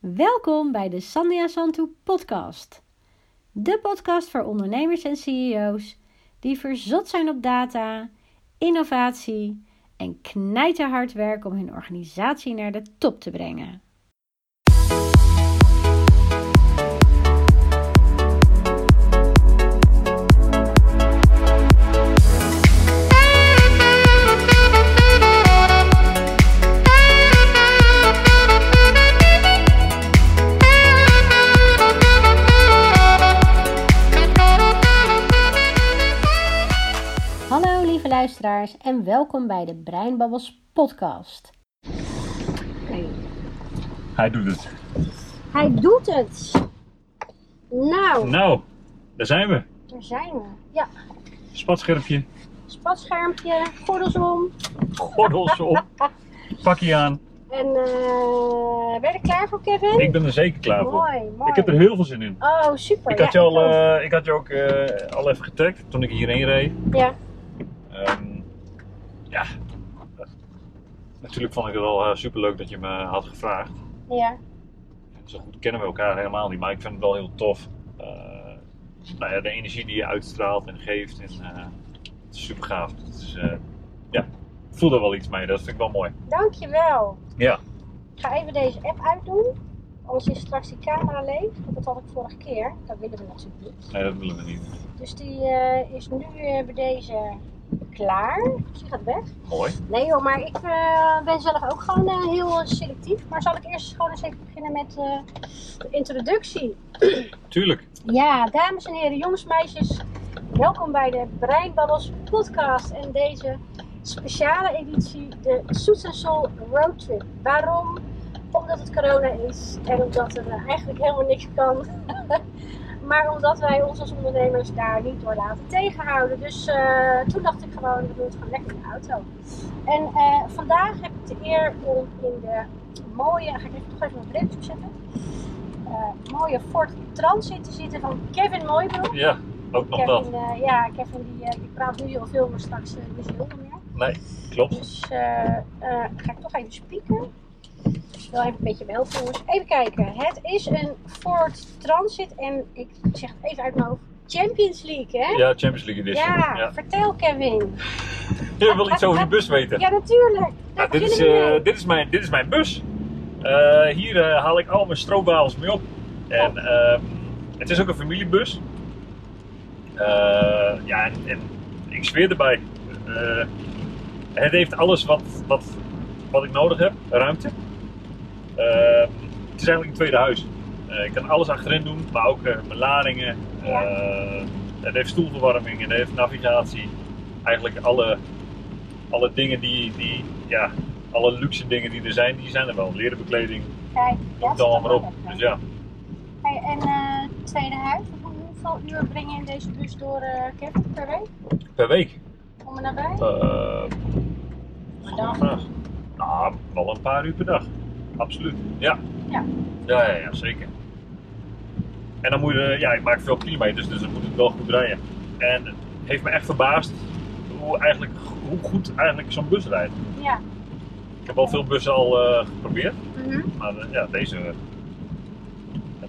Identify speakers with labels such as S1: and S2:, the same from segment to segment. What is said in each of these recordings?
S1: Welkom bij de Sandia Santu podcast. De podcast voor ondernemers en CEO's die verzot zijn op data, innovatie en knijterhard werken om hun organisatie naar de top te brengen. Luisteraars en welkom bij de Breinbabbels podcast.
S2: Hij doet het.
S1: Hij doet het. Nou,
S2: Nou, daar zijn we.
S1: daar zijn we. Ja,
S2: Spatschermpje,
S1: spatschermpje, gordels om.
S2: gordels op, pakje aan.
S1: En eh, ben je er klaar voor, Kevin?
S2: Ik ben er zeker klaar voor.
S1: Mooi, mooi.
S2: Ik heb er heel veel zin in.
S1: Oh, super.
S2: Ik had,
S1: ja,
S2: je, al,
S1: ook.
S2: eh, ik had je ook eh, al even getagd toen ik hierheen reed.
S1: Ja,
S2: Ehm, ja, natuurlijk vond ik het wel super leuk dat je me had gevraagd.
S1: ja.
S2: Zo goed kennen we elkaar helemaal niet, maar ik vind het wel heel tof. Eh, nou ja, de energie die je uitstraalt en geeft. En, eh, het is super gaaf. Eh, ja, ik voel er wel iets mee, dat vind ik wel mooi.
S1: Dankjewel.
S2: Ja,
S1: Ik ga even deze app uitdoen. Anders is straks die camera leeg. Dat had ik vorige keer. Dat willen we natuurlijk niet.
S2: nee, dat willen we niet.
S1: Dus die eh, is nu eh, bij deze klaar. Dus die gaat weg.
S2: Mooi.
S1: Nee joh, maar ik eh, ben zelf ook gewoon eh, heel selectief. Maar zal ik eerst gewoon eens even beginnen met eh, de introductie.
S2: Tuurlijk.
S1: Ja, dames en heren, jongens, meisjes. Welkom bij de Breinbabbels podcast. En deze speciale editie, de Soets en Soul Road Trip. Waarom? Omdat het corona is en omdat er eigenlijk helemaal niks kan. maar omdat wij ons als ondernemers daar niet door laten tegenhouden. Dus eh, toen dacht ik gewoon, we doen het gewoon lekker in de auto. En eh, vandaag heb ik de eer om in de mooie, ga ik even, toch even mijn bril opzetten. Eh, mooie Ford Transit te zitten van Kevin Mooibroek.
S2: Ja, ook nog dat.
S1: Kevin, eh, ja, Kevin die, die praat nu heel veel, maar straks uh, dus heel meer.
S2: Nee, klopt.
S1: Dus ga ik toch even spieken. Dus wel even een beetje wel jongens. Even kijken. Het is een Ford Transit en ik zeg het even uit mijn hoofd. Champions League, hè?
S2: Ja, Champions League Edition.
S1: Ja,
S2: Ja.
S1: vertel Kevin.
S2: Je wil iets over die bus weten.
S1: Ja, natuurlijk.
S2: Nou, dit, is, eh, dit, is mijn, dit is mijn bus. Eh, hier eh, haal ik al mijn stroopwafels mee op. En ehm, het is ook een familiebus. Ja, en, en ik zweer erbij. het heeft alles wat, wat, wat ik nodig heb. Ruimte. Ehm, het is eigenlijk een tweede huis. Eh, ik kan alles achterin doen, maar ook eh, mijn ladingen.
S1: Ja.
S2: Eh, het heeft stoelverwarming, het heeft navigatie. Eigenlijk alle, alle dingen die, die, ja, alle luxe dingen die er zijn, die zijn er wel. Leren bekleding,
S1: Kijk, dat
S2: het
S1: is
S2: allemaal op. Dus ja,
S1: Hey, en eh tweede huis, Hoe- hoeveel uur breng je in deze bus door, Kevin, per week?
S2: per week.
S1: Kom er naar
S2: vraag. Nou, wel een paar uur per dag. Absoluut. Ja.
S1: Ja.
S2: Ja, ja, ja, zeker. En dan moet je, ja, ik maak veel kilometers, dus dan moet het wel goed rijden. En het heeft me echt verbaasd hoe, eigenlijk, hoe goed eigenlijk zo'n bus rijdt.
S1: Ja.
S2: Ik heb al veel bussen al eh, geprobeerd,
S1: Mhm.
S2: maar eh, ja, deze,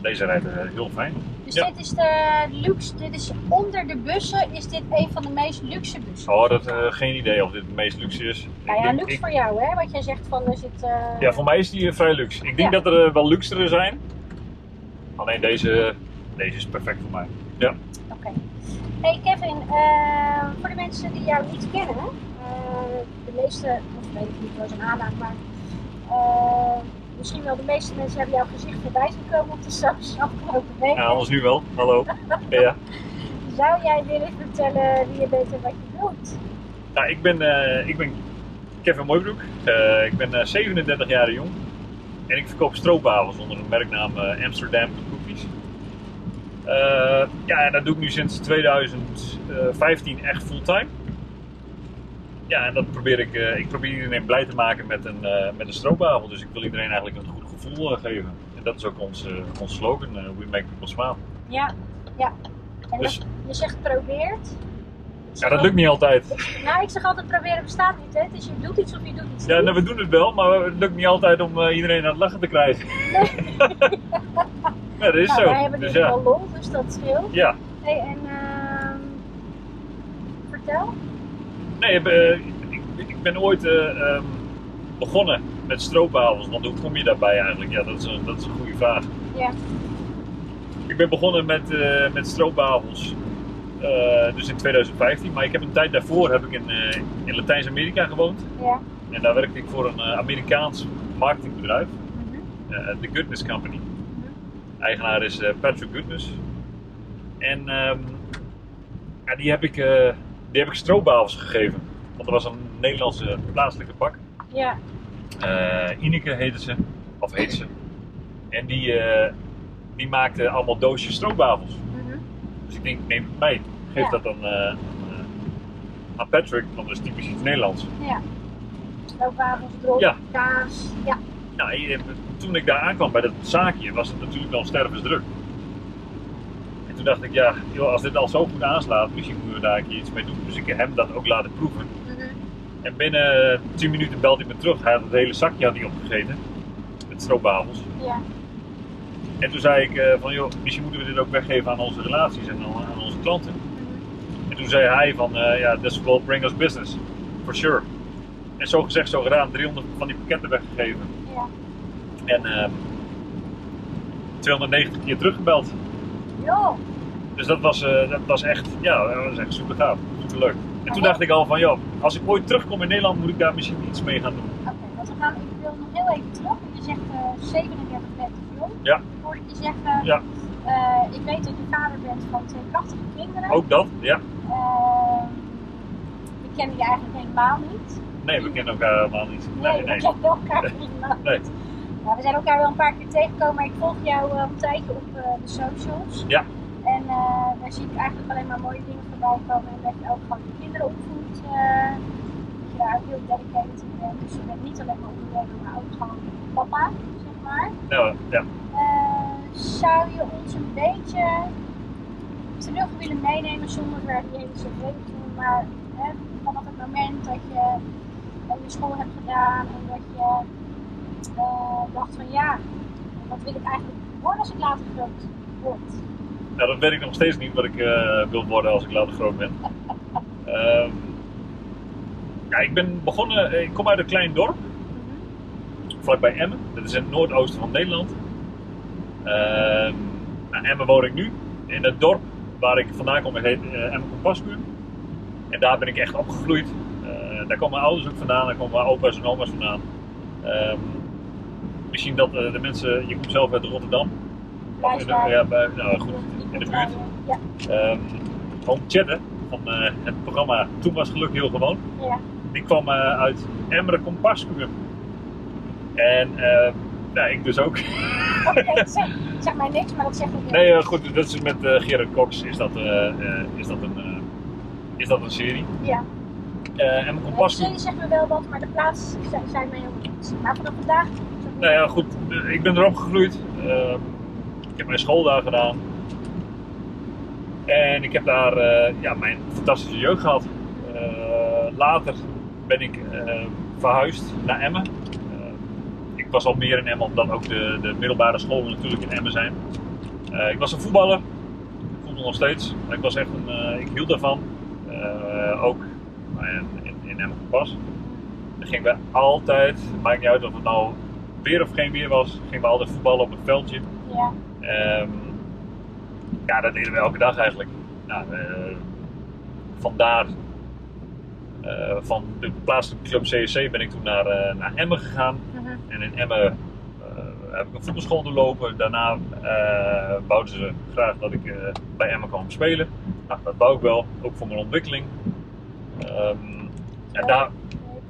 S2: deze rijdt eh, heel fijn.
S1: Dus
S2: Ja.
S1: dit is de luxe, dit is onder de bussen, is dit een van de meest luxe bussen?
S2: Oh, dat, eh, geen idee of dit het meest luxe is.
S1: nou ja,
S2: denk-
S1: luxe
S2: ik-
S1: voor jou hè, wat jij zegt van er zit... eh,
S2: Ja, voor mij is die eh, vrij luxe. Ik denk
S1: Ja.
S2: dat er wel luxere zijn. Alleen deze, deze is perfect voor mij. Ja.
S1: Oké. Hey Kevin, voor de mensen die jou niet kennen, de meeste, of weet ik niet, wel een aanname, maar misschien wel de meeste mensen hebben jouw gezicht voorbij zien komen op de socials afgelopen weken.
S2: ja, anders nu wel. Hallo. ja.
S1: Zou jij willen vertellen wie je bent en wat je doet?
S2: Nou, ik ben, eh, ik ben Kevin Mooibroek. Eh, ik ben eh, 37 jaar jong. En ik verkoop stroopwafels onder de merknaam eh, Amsterdam Cookies. Eh, ja, en dat doe ik nu sinds 2015 echt fulltime. Ja, en dat probeer ik, eh, ik probeer iedereen blij te maken met een, eh, met een stroopwafel. Dus ik wil iedereen eigenlijk een goed gevoel eh, geven. En dat is ook ons, ons slogan, We Make People Smile.
S1: Ja, ja. En
S2: Dus-
S1: je, je zegt probeert.
S2: Ja, dat lukt niet altijd.
S1: Nou, ik zeg altijd proberen bestaat niet, hè. Dus je doet iets of je doet iets
S2: Ja, nou, we doen het wel, maar het lukt niet altijd om iedereen aan het lachen te krijgen. ja, dat is
S1: nou,
S2: zo.
S1: wij hebben
S2: Dus ja.
S1: wel lol, dus dat scheelt.
S2: ja.
S1: Hey, en ehm vertel.
S2: Nee, eh, ik, ik ben ooit eh, ehm, begonnen met stroopwafels. Want hoe kom je daarbij eigenlijk? Ja, dat is een, dat is een goede vraag.
S1: Ja.
S2: Ik ben begonnen met, eh met stroopwafels. eh, dus in 2015. Maar ik heb een tijd daarvoor heb ik in, eh, in Latijns-Amerika gewoond.
S1: Ja.
S2: En daar werkte ik voor een eh, Amerikaans marketingbedrijf.
S1: Mhm.
S2: eh, The Goodness Company. Eigenaar is eh, Patrick Goodness. En ehm, ja, die, heb ik, eh die heb ik stroopwafels gegeven. Want er was een Nederlandse plaatselijke bak.
S1: Ja.
S2: Eh Ineke heette ze. Of heet ze. En die, eh, die maakte allemaal doosjes stroopwafels.
S1: Mhm.
S2: Dus ik denk, neem het mee. Geef
S1: Ja.
S2: dat dan eh, aan, Patrick, want dat is typisch iets Nederlands.
S1: Ja. Stroopwafels, drop,
S2: Ja.
S1: kaas. Ja.
S2: Nou, toen ik daar aankwam bij dat zaakje, was het natuurlijk wel stervensdruk. En toen dacht ik, ja, joh, als dit al zo goed aanslaat, misschien moeten we daar een keer iets mee doen. Dus ik heb hem dat ook laten proeven.
S1: Mhm.
S2: En binnen 10 minuten belde hij me terug. Hij had het hele zakje had hij opgegeten. Met stroopwafels.
S1: Ja.
S2: En toen zei ik eh, van, joh, misschien moeten we dit ook weggeven aan onze relaties en aan, onze klanten.
S1: Mhm.
S2: En toen zei hij van, eh, ja, this will bring us business. For sure. En zo gezegd, zo gedaan. 300 van die pakketten weggegeven.
S1: Ja.
S2: En ehm 290 keer teruggebeld.
S1: Jo.
S2: Dus dat was, eh, dat was echt, ja, dat was echt super gaaf. Super leuk. En toen
S1: Ja.
S2: dacht ik al van, joh, als ik ooit terugkom in Nederland, moet ik daar misschien iets mee gaan doen.
S1: Oké, want we gaan, ik wil nog heel even terug. Je zegt eh 37 bent jong.
S2: Ja.
S1: Hoor ik je zeggen.
S2: Ja.
S1: eh, ik weet dat je vader bent van twee prachtige kinderen.
S2: Ook dat, ja.
S1: Ehm, we kennen je eigenlijk helemaal niet.
S2: Nee, we kennen elkaar helemaal niet.
S1: Nee,
S2: Nee,
S1: we
S2: nee.
S1: kennen elkaar helemaal
S2: Nee.
S1: Nou, we zijn elkaar wel een paar keer tegengekomen, maar ik volg jou eh, een tijdje op eh, de socials.
S2: Ja.
S1: En eh, daar zie ik eigenlijk alleen maar mooie dingen voorbij komen. En dat je ook gewoon je kinderen opvoedt. eh, dat je daar heel dedicated in bent. Dus je bent niet alleen maar ondernemer, maar ook gewoon papa, zeg maar.
S2: Ja.
S1: Eh, zou je ons een beetje terug willen meenemen zonder er die hele cv te doen, maar hè, vanaf het moment dat je eh, je school hebt gedaan en dat je eh, dacht van ja, wat wil ik eigenlijk worden als ik later groot word?
S2: Nou, dat weet ik nog steeds niet wat ik eh, wil worden als ik later groot ben. Ehm, ja, ik ben begonnen, eh, ik kom uit een klein dorp, vlakbij Emmen. Dat is in het noordoosten van Nederland. Ehm nou, Emmen woon ik nu. In het dorp waar ik vandaan kom, heet Emmen Compascuur. En daar ben ik echt opgegroeid. Eh, daar komen mijn ouders ook vandaan, daar komen mijn opa's en oma's vandaan. Ehm, misschien dat eh, de mensen, je komt zelf uit Rotterdam. Of in de, ja, bij, nou, goed, in de buurt.
S1: Ja,
S2: Ehm Home Chatten van eh, het programma Toen was geluk heel gewoon.
S1: ja.
S2: Die kwam eh, uit Emmeren Compascuur. En nou, ik dus ook.
S1: Oké, zeg, zeg mij niks, maar dat zegt ook heel
S2: Nee, goed, dat is met Gerard Cox is dat, is dat, een, is dat een serie.
S1: Ja.
S2: Eh Emmen
S1: De
S2: Compascuur.
S1: serie zegt me wel wat, maar de plaats zijn, zijn mij ook niet. Maar vanaf vandaag.
S2: Nou ja, goed, eh, ik ben erop gegroeid. Ehm, ik heb mijn school daar gedaan. En ik heb daar eh, ja, mijn fantastische jeugd gehad. Eh, later ben ik verhuisd naar Emmen. Ik was al meer in Emmen, omdat ook de, de middelbare scholen natuurlijk in Emmen zijn. Ik was een voetballer. Ik voetbal nog steeds. Ik was echt een, ik hield daarvan. Ook in, in Emmen pas. Dan gingen we altijd, het maakt niet uit of het nou weer of geen weer was, gingen we altijd voetballen op het veldje.
S1: Ja.
S2: Ehm, ja, dat deden we elke dag eigenlijk. Nou, eh, vandaar, eh, van de plaatselijke club CSC ben ik toen naar, eh, naar Emmen gegaan.
S1: Mhm.
S2: En in Emmen heb ik een voetbalschool doorlopen. Daarna wouden ze graag dat ik bij Emmen kwam spelen. Nou, dat wou ik wel, ook voor mijn ontwikkeling. Ehm, en daar,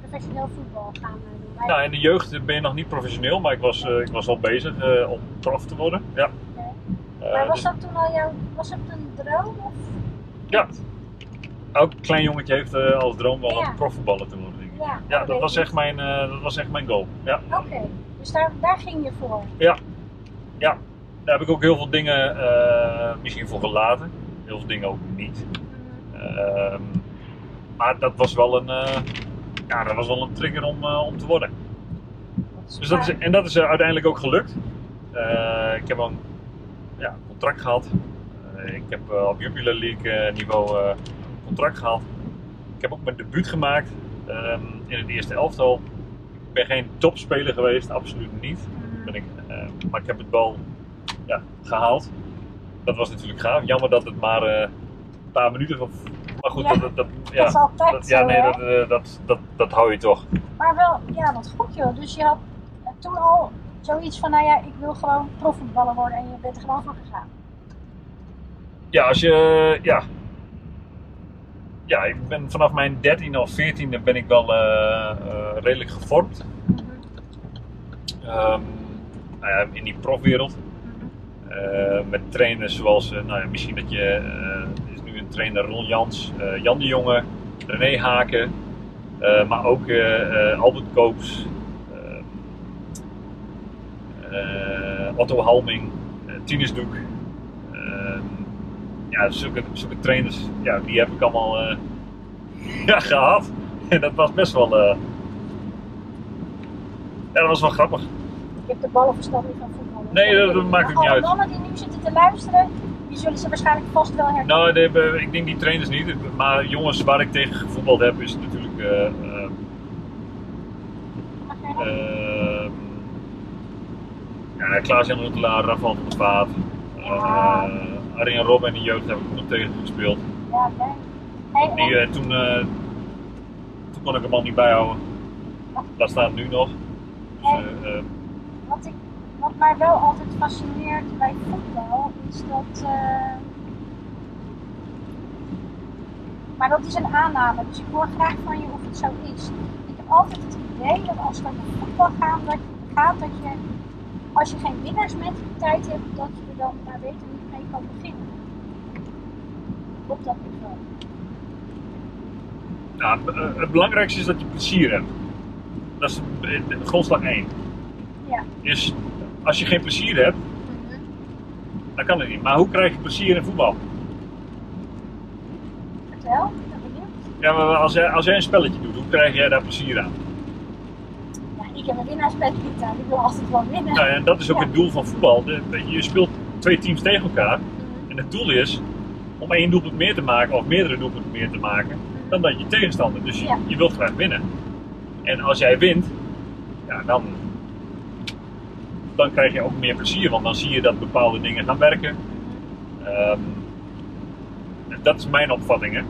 S1: professioneel voetbal gaan
S2: nou, in de jeugd ben je nog niet professioneel, maar ik was, eh, ik was al bezig eh, om prof te worden. Ja.
S1: Oké.
S2: Eh,
S1: maar was
S2: dus-
S1: dat toen al jouw, was het een droom? Of?
S2: Ja. Elk klein jongetje heeft als droom wel
S1: Ja.
S2: om profvoetballer te worden. Denk ik.
S1: Ja,
S2: Ja, dat was echt mijn, dat was echt mijn goal. Ja.
S1: Oké, dus daar, daar ging je voor.
S2: Daar heb ik ook heel veel dingen misschien voor gelaten. Heel veel dingen ook niet.
S1: Mhm.
S2: Ehm, maar dat was wel een, ja, dat was wel een trigger om, eh, om te worden. Dus dat is, en dat is eh, uiteindelijk ook gelukt. Eh, ik heb een ja, contract gehad. Eh, ik heb op Jupiler League niveau contract gehad. Ik heb ook mijn debuut gemaakt ehm, in het eerste elftal. Ik ben geen topspeler geweest, absoluut niet. Ben ik, maar ik heb het wel ja, gehaald. Dat was natuurlijk gaaf. Jammer dat het maar een paar minuten van. Maar goed,
S1: Ja,
S2: dat, dat, dat,
S1: dat
S2: ja,
S1: is altijd
S2: dat, ja, nee, dat, eh, dat, dat, dat hou je toch.
S1: Maar wel, ja, wat goed joh. Dus je had eh, toen al zoiets van, nou ja, ik wil gewoon profvoetballer worden en je bent er gewoon voor gegaan.
S2: Ja, als je. Ja. Ja, ik ben vanaf mijn 13e of 14e ben ik wel eh, eh, redelijk gevormd. Ehm, nou ja, in die profwereld. Eh, met trainers zoals, eh, nou ja, misschien dat je. eh, er trainer Ron Jans, eh, Jan de Jonge, René Haken. eh, maar ook eh, Albert Koops. Otto Halming, Tinus Doek. ehm, ja, zulke, zulke trainers, ja, die heb ik allemaal ja, gehad. En dat was best wel. ja, dat was wel grappig.
S1: Je hebt de ballenverstand niet van voetballen.
S2: Nee, dat- dat maakt ook niet uit.
S1: mannen die nu zitten te luisteren, die zullen ze waarschijnlijk vast wel herkennen.
S2: Nou, hebben- ik denk die trainers niet. Maar jongens waar ik tegen gevoetbald heb, is natuurlijk. eh, eh,
S1: nog?
S2: Ehm, ja, Klaas-Jan Huntelaar, Rafael van der Vaart.
S1: Ja.
S2: Uh, Arjen Rob in de jeugd heb ik nog tegen gespeeld.
S1: Ja, nee. Hey, en-
S2: Die, eh, toen, eh, toen kon ik hem al niet bijhouden. Daar staat nu nog. Dus, eh, eh,
S1: wat, ik, mij wel altijd fascineert bij voetbal is dat. eh, maar dat is een aanname, dus ik hoor graag van je of het zo is. Ik heb altijd het idee dat als het over voetbal gaat, dat, gaat, dat je, als je geen winnaarsmentaliteit hebt, dat je er dan maar beter niet mee kan beginnen. Op dat niveau.
S2: nou, eh, het belangrijkste is dat je plezier hebt. Dat is de- grondslag 1.
S1: Ja.
S2: Dus als je geen plezier hebt, dan kan het niet. Maar hoe krijg je plezier in voetbal?
S1: Vertel.
S2: Ja, maar als jij, als jij een spelletje doet, hoe krijg jij daar plezier aan?
S1: Ja, ik heb een winnaarsmentaliteit, ik wil altijd wel winnen.
S2: Nou, en dat is ook
S1: Ja.
S2: het doel van voetbal. Je speelt twee teams tegen elkaar.
S1: Mhm.
S2: En het doel is om één doelpunt meer te maken, of meerdere doelpunten meer te maken, dan dat je tegenstander. Dus je, je wilt graag winnen. En als jij wint, ja, dan, dan krijg je ook meer plezier, want dan zie je dat bepaalde dingen gaan werken. Ehm, dat is mijn opvatting. Hè.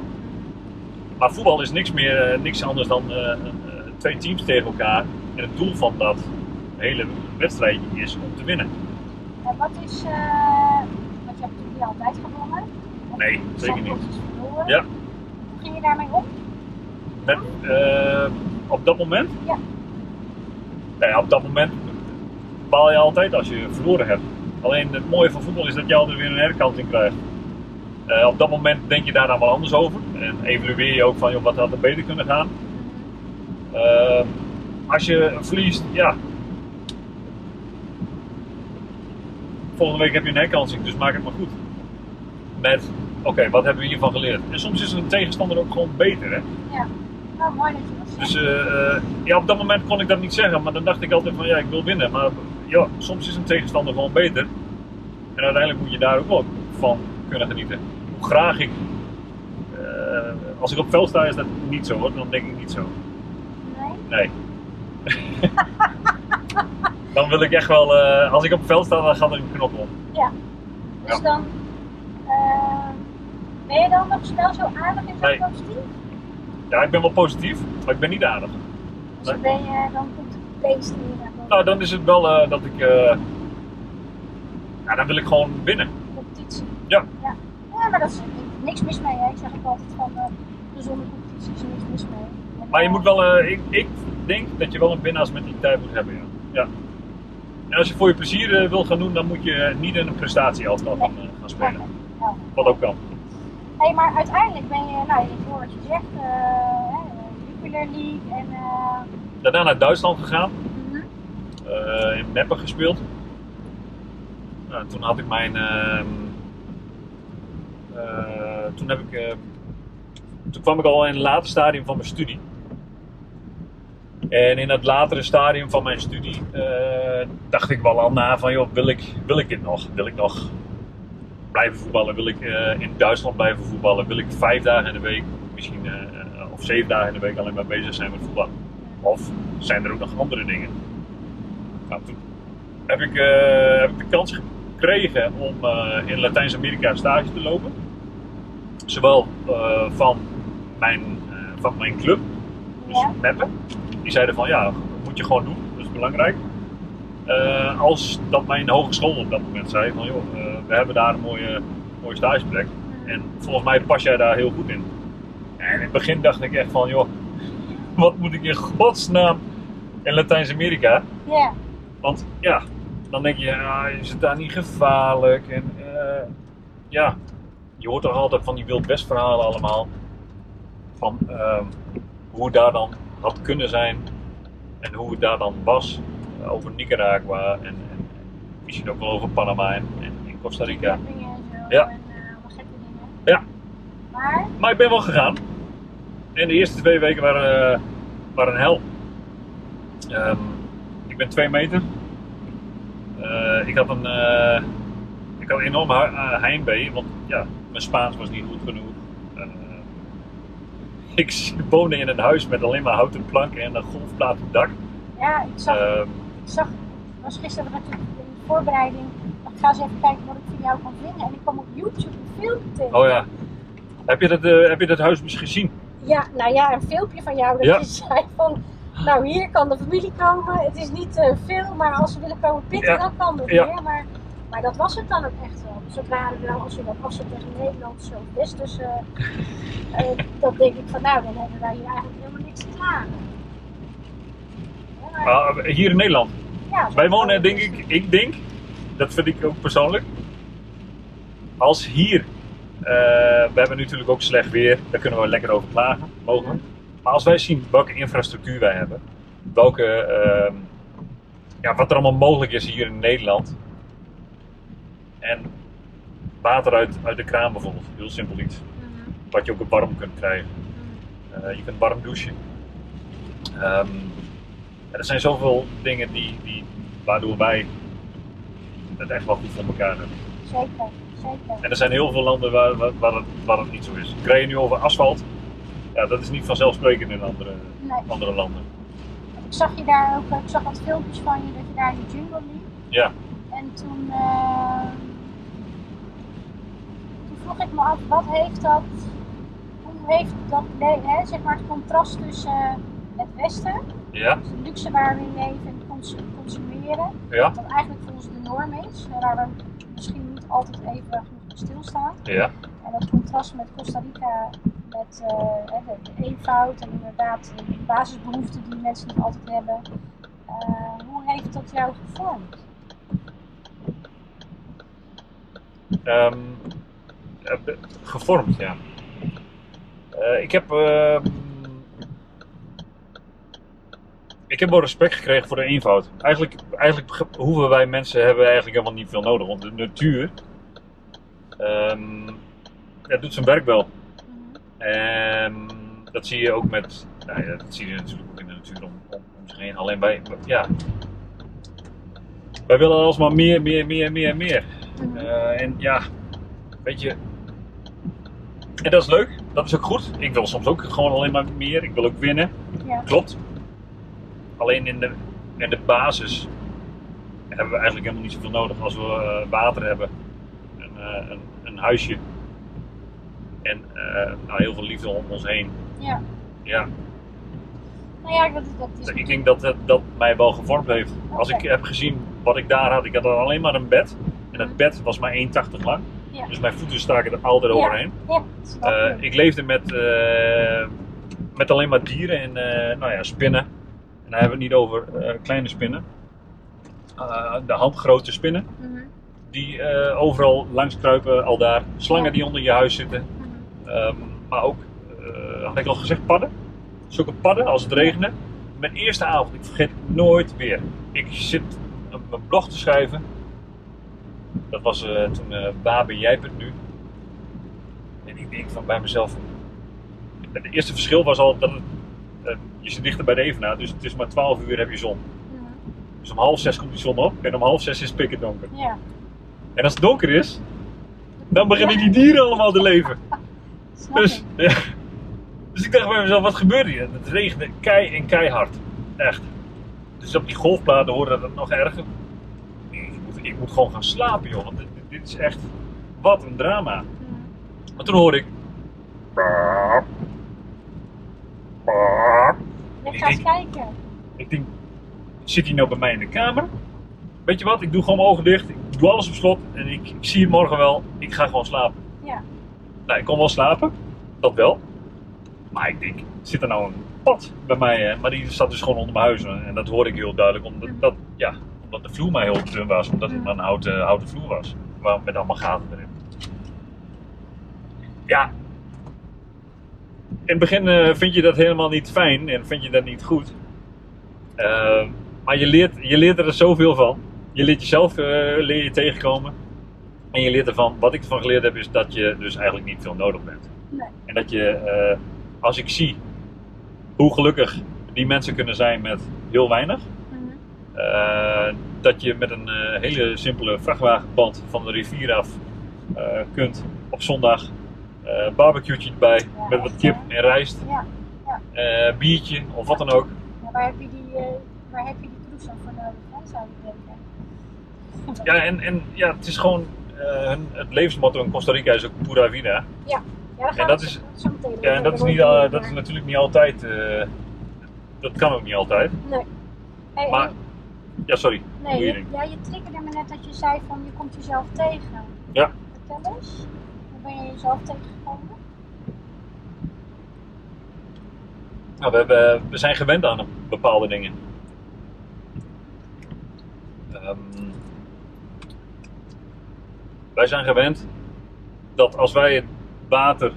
S2: Maar voetbal is niks, meer, eh, niks anders dan eh, eh, twee teams tegen elkaar. En het doel van dat hele wedstrijdje is om te winnen.
S1: En wat is, eh want je hebt natuurlijk niet altijd gewonnen.
S2: Nee,
S1: Er
S2: zeker niet. Ja.
S1: Hoe ging je daarmee om?
S2: Met, op dat moment?
S1: Ja.
S2: Nou ja, op dat moment baal je altijd als je verloren hebt. Alleen het mooie van voetbal is dat je altijd weer een herkanting krijgt. Eh, op dat moment denk je daar dan wel anders over. En evalueer je ook van, joh, wat had er beter kunnen gaan. Eh, als je verliest, ja. Volgende week heb je een herkansing, dus maak het maar goed. Met, oké, wat hebben we hiervan geleerd? En soms is een tegenstander ook gewoon beter, hè.
S1: Nou, mooi dat je dat zegt.
S2: Dus eh, eh, ja, op dat moment kon ik dat niet zeggen, maar dan dacht ik altijd van ja, ik wil winnen. Maar ja, soms is een tegenstander gewoon beter. En uiteindelijk moet je daar ook wel van kunnen genieten. Hoe graag ik, eh, als ik op veld sta is dat niet zo hoor, dan denk ik niet zo.
S1: Nee?
S2: Nee. dan wil ik echt wel, eh, als ik op veld sta, dan gaat er een knop om.
S1: Dus
S2: Ja.
S1: dan, eh, ben je dan nog snel zo aardig en zo
S2: Nee.
S1: positief?
S2: Ja, ik ben wel positief, maar ik ben niet aardig.
S1: Dus dan ben je, dan komt het
S2: Nou, dan is het wel eh, dat ik, eh, ja, dan wil ik gewoon winnen.
S1: competitie.
S2: Ja.
S1: ja. Ja, maar dat is niks mis mee. Hè. Ik zeg ook altijd van uh, gezonde competitie is er niks mis mee. En,
S2: Maar je
S1: eh,
S2: moet wel, eh, ik, ik denk dat je wel een winnaarsmentaliteit moet hebben. Ja. ja. En als je voor je plezier eh, wil gaan doen, dan moet je niet in een prestatieelftal gaan, eh, gaan spelen.
S1: ja.
S2: Wat ook kan.
S1: Hey, maar uiteindelijk ben je, nou, je hoort wat je zegt, eh, Jupiler League en. eh,
S2: Daarna naar Duitsland gegaan, eh, in Meppen gespeeld. Nou, toen had ik mijn. ehm, eh, toen heb ik. eh, toen kwam ik al in het late stadium van mijn studie. En in het latere stadium van mijn studie eh, dacht ik wel al na van, joh, wil ik, wil ik dit nog? Wil ik nog blijven voetballen? Wil ik eh, in Duitsland blijven voetballen? Wil ik vijf dagen in de week, misschien, eh, of zeven dagen in de week alleen maar bezig zijn met voetbal? Of zijn er ook nog andere dingen? Nou, toen heb ik, eh, heb ik de kans gekregen om eh, in Latijns-Amerika stage te lopen. Zowel eh, van, mijn, van mijn club, dus
S1: Ja.
S2: Meppen. Die zeiden van ja, moet je gewoon doen, dat is belangrijk. Als dat mijn hogeschool op dat moment zei van joh, we hebben daar een mooie, mooie stageplek. En volgens mij pas jij daar heel goed in. En in het begin dacht ik echt van joh, wat moet ik in godsnaam in Latijns-Amerika?
S1: Ja,
S2: Want ja, dan denk je, ja, is het daar niet gevaarlijk? En eh, ja, je hoort toch altijd van die Wild verhalen allemaal. Van ehm, hoe het daar dan had kunnen zijn en hoe het daar dan was. eh, over Nicaragua en, en misschien ook wel over Panama en, en Costa Rica. Ja.
S1: En eh.
S2: Ja.
S1: Maar,
S2: Maar ik ben wel gegaan. En de eerste twee weken waren, waren een hel. Ik ben twee meter. Eh, ik had een, eh, ik had een hu- eh, heimwee, want ja, mijn Spaans was niet goed genoeg. Ik woonde in een huis met alleen maar houten planken en een golfplaat op het dak.
S1: ja, ik zag,
S2: Ehm,
S1: ik zag, was gisteren natuurlijk in de voorbereiding. Ik ga eens even kijken wat ik van jou kan vinden. En ik kwam op YouTube een filmpje tegen.
S2: oh ja. Heb je, dat, heb je dat huis misschien gezien?
S1: Ja, nou ja, een filmpje van jou dat
S2: Ja.
S1: je zei van, nou hier kan de familie komen. Het is niet eh, veel, maar als ze willen komen pitten,
S2: Ja.
S1: dan kan dat
S2: Ja.
S1: weer. Maar, maar dat was het dan ook echt wel. Zodra er wel, als je dat afzet tegen Nederland zo is, dus eh, eh, dan denk ik van, nou dan hebben wij hier eigenlijk helemaal niks te klagen. Ja, maar-
S2: Ah, hier in Nederland.
S1: ja,
S2: Wij wonen, denk ik, ik denk, dat vind ik ook persoonlijk. Als hier, we hebben natuurlijk ook slecht weer, daar kunnen we lekker over klagen, mogelijk. Maar als wij zien welke infrastructuur wij hebben, welke, ehm, ja, wat er allemaal mogelijk is hier in Nederland. En water uit, uit de kraan bijvoorbeeld, heel simpel iets.
S1: Mhm,
S2: Wat je ook warm kunt krijgen.
S1: mhm.
S2: Eh, je kunt warm douchen. Ehm, er zijn zoveel dingen die, die, waardoor wij het echt wel goed voor elkaar hebben.
S1: Zeker, zeker.
S2: En er zijn heel veel landen waar, waar, waar, het, waar het niet zo is. Ik rij nu over asfalt. Ja, dat is niet vanzelfsprekend in andere,
S1: Nee.
S2: andere landen.
S1: Ik zag je daar ook, ik zag wat filmpjes van je dat je daar in de jungle liep.
S2: Ja.
S1: En toen, eh, toen vroeg ik me af, wat heeft dat, hoe heeft dat, hè, zeg maar het contrast tussen eh, het Westen,
S2: Ja?
S1: dus de luxe waar we in leven en cons- consumeren,
S2: Ja?
S1: wat eigenlijk voor ons de norm is, waar we misschien niet altijd even genoeg stilstaan.
S2: Ja?
S1: En dat contrast met Costa Rica, met eh, de, eenvoud en inderdaad de basisbehoeften die mensen niet altijd hebben. Eh, hoe heeft dat jou gevormd?
S2: Ehm, be- gevormd, ja. Eh, ik heb. ehm, ik heb wel respect gekregen voor de eenvoud. Eigenlijk, eigenlijk ge- hoeven wij mensen hebben eigenlijk helemaal niet veel nodig. Want de natuur. ehm, ja, doet zijn werk wel. Ehm, dat zie je ook met. Nou ja, dat zie je natuurlijk ook in de natuur om, om, om zich heen. Alleen wij. Ja. Wij willen alsmaar meer, meer, meer, meer, meer.
S1: Mhm.
S2: Eh, en ja, weet je. En dat is leuk, dat is ook goed. Ik wil soms ook gewoon alleen maar meer. Ik wil ook winnen.
S1: Ja.
S2: Klopt. Alleen in de, in de basis hebben we eigenlijk helemaal niet zoveel nodig. Als we eh, water hebben, een, eh, een, een huisje en eh, nou, heel veel liefde om ons heen.
S1: Ja.
S2: Ja,
S1: Nou ja, dat, dat is
S2: ik denk dat dat mij wel gevormd heeft. Als ik heb gezien wat ik daar had, ik had alleen maar een bed. En dat bed was maar 1,80 lang.
S1: Ja.
S2: Dus mijn voeten staken er altijd overheen.
S1: Ja,
S2: Eh, ik leefde met, eh, met alleen maar dieren en nou ja, spinnen. En daar hebben we het niet over kleine spinnen. De handgrote spinnen.
S1: Mhm,
S2: Die overal langs kruipen, al daar. Slangen die onder je huis zitten. Ehm, maar ook, eh, had ik al gezegd, padden. Zulke padden als het regende. Mijn eerste avond, ik vergeet het nooit weer. Ik zit op mijn blog te schrijven. Dat was eh, toen eh Waar ben jij bent nu? En ik denk van bij mezelf, het eerste verschil was al dat het, eh, je zit dichter bij de Evenaar, dus het is maar 12 uur heb je zon.
S1: Mhm.
S2: Dus om half zes komt die zon op en om half zes is het pikken donker.
S1: Ja.
S2: En als het donker is, dan beginnen die dieren allemaal te leven. Dus,
S1: ik.
S2: ja. dus ik dacht bij mezelf, wat gebeurt hier? Het regende kei en keihard. Echt. Dus op die golfplaten hoorde dat nog erger. Ik moet, ik moet gewoon gaan slapen, joh. Want dit, dit- is echt... Wat een drama. Maar toen hoorde ik...
S1: Ik ga eens kijken.
S2: Ik denk, zit hij nou bij mij in de kamer? Weet je wat, ik doe gewoon mijn ogen dicht. Ik doe alles op slot. En ik, ik zie het morgen wel. Ik ga gewoon slapen.
S1: Ja.
S2: Nou, ik kon wel slapen. Dat wel. Maar ik denk, zit er nou een pad bij mij? Maar die zat dus gewoon onder mijn huis. En dat hoorde ik heel duidelijk. Omdat, dat, ja, omdat de vloer maar heel dun was. Omdat het maar een houten, houten vloer was. Waar, met allemaal gaten erin. Ja. In het begin eh, vind je dat helemaal niet fijn. En vind je dat niet goed. Eh, maar je leert, je leert er zoveel van. Je leert jezelf leer je tegenkomen. En je leert ervan, wat ik ervan geleerd heb, is dat je dus eigenlijk niet veel nodig bent.
S1: Nee.
S2: En dat je, eh, als ik zie hoe gelukkig die mensen kunnen zijn met heel weinig,
S1: Mhm.
S2: eh, dat je met een eh, hele simpele vrachtwagenband van de rivier af kunt op zondag barbecue'tje erbij
S1: Ja,
S2: met wat kip en rijst,
S1: Ja.
S2: eh, biertje of wat dan ook.
S1: Ja, waar heb je die, waar heb je die voor nodig, zou je denken?
S2: Ja, en, en ja, het is gewoon hun, het levensmotto in Costa Rica is ook pura vida.
S1: Ja, daar gaan
S2: En dat is-
S1: zo meteen
S2: Ja, en dat is, niet, dat is natuurlijk niet altijd. eh, dat kan ook niet altijd.
S1: Nee. Hey,
S2: Maar- Ja, sorry.
S1: nee,
S2: je
S1: je, ja, je triggerde me net dat je zei van je komt jezelf tegen.
S2: Ja.
S1: Vertel eens, hoe ben je jezelf tegengekomen?
S2: Nou, we, hebben, we zijn gewend aan bepaalde dingen. Ehm, wij zijn gewend dat als wij het water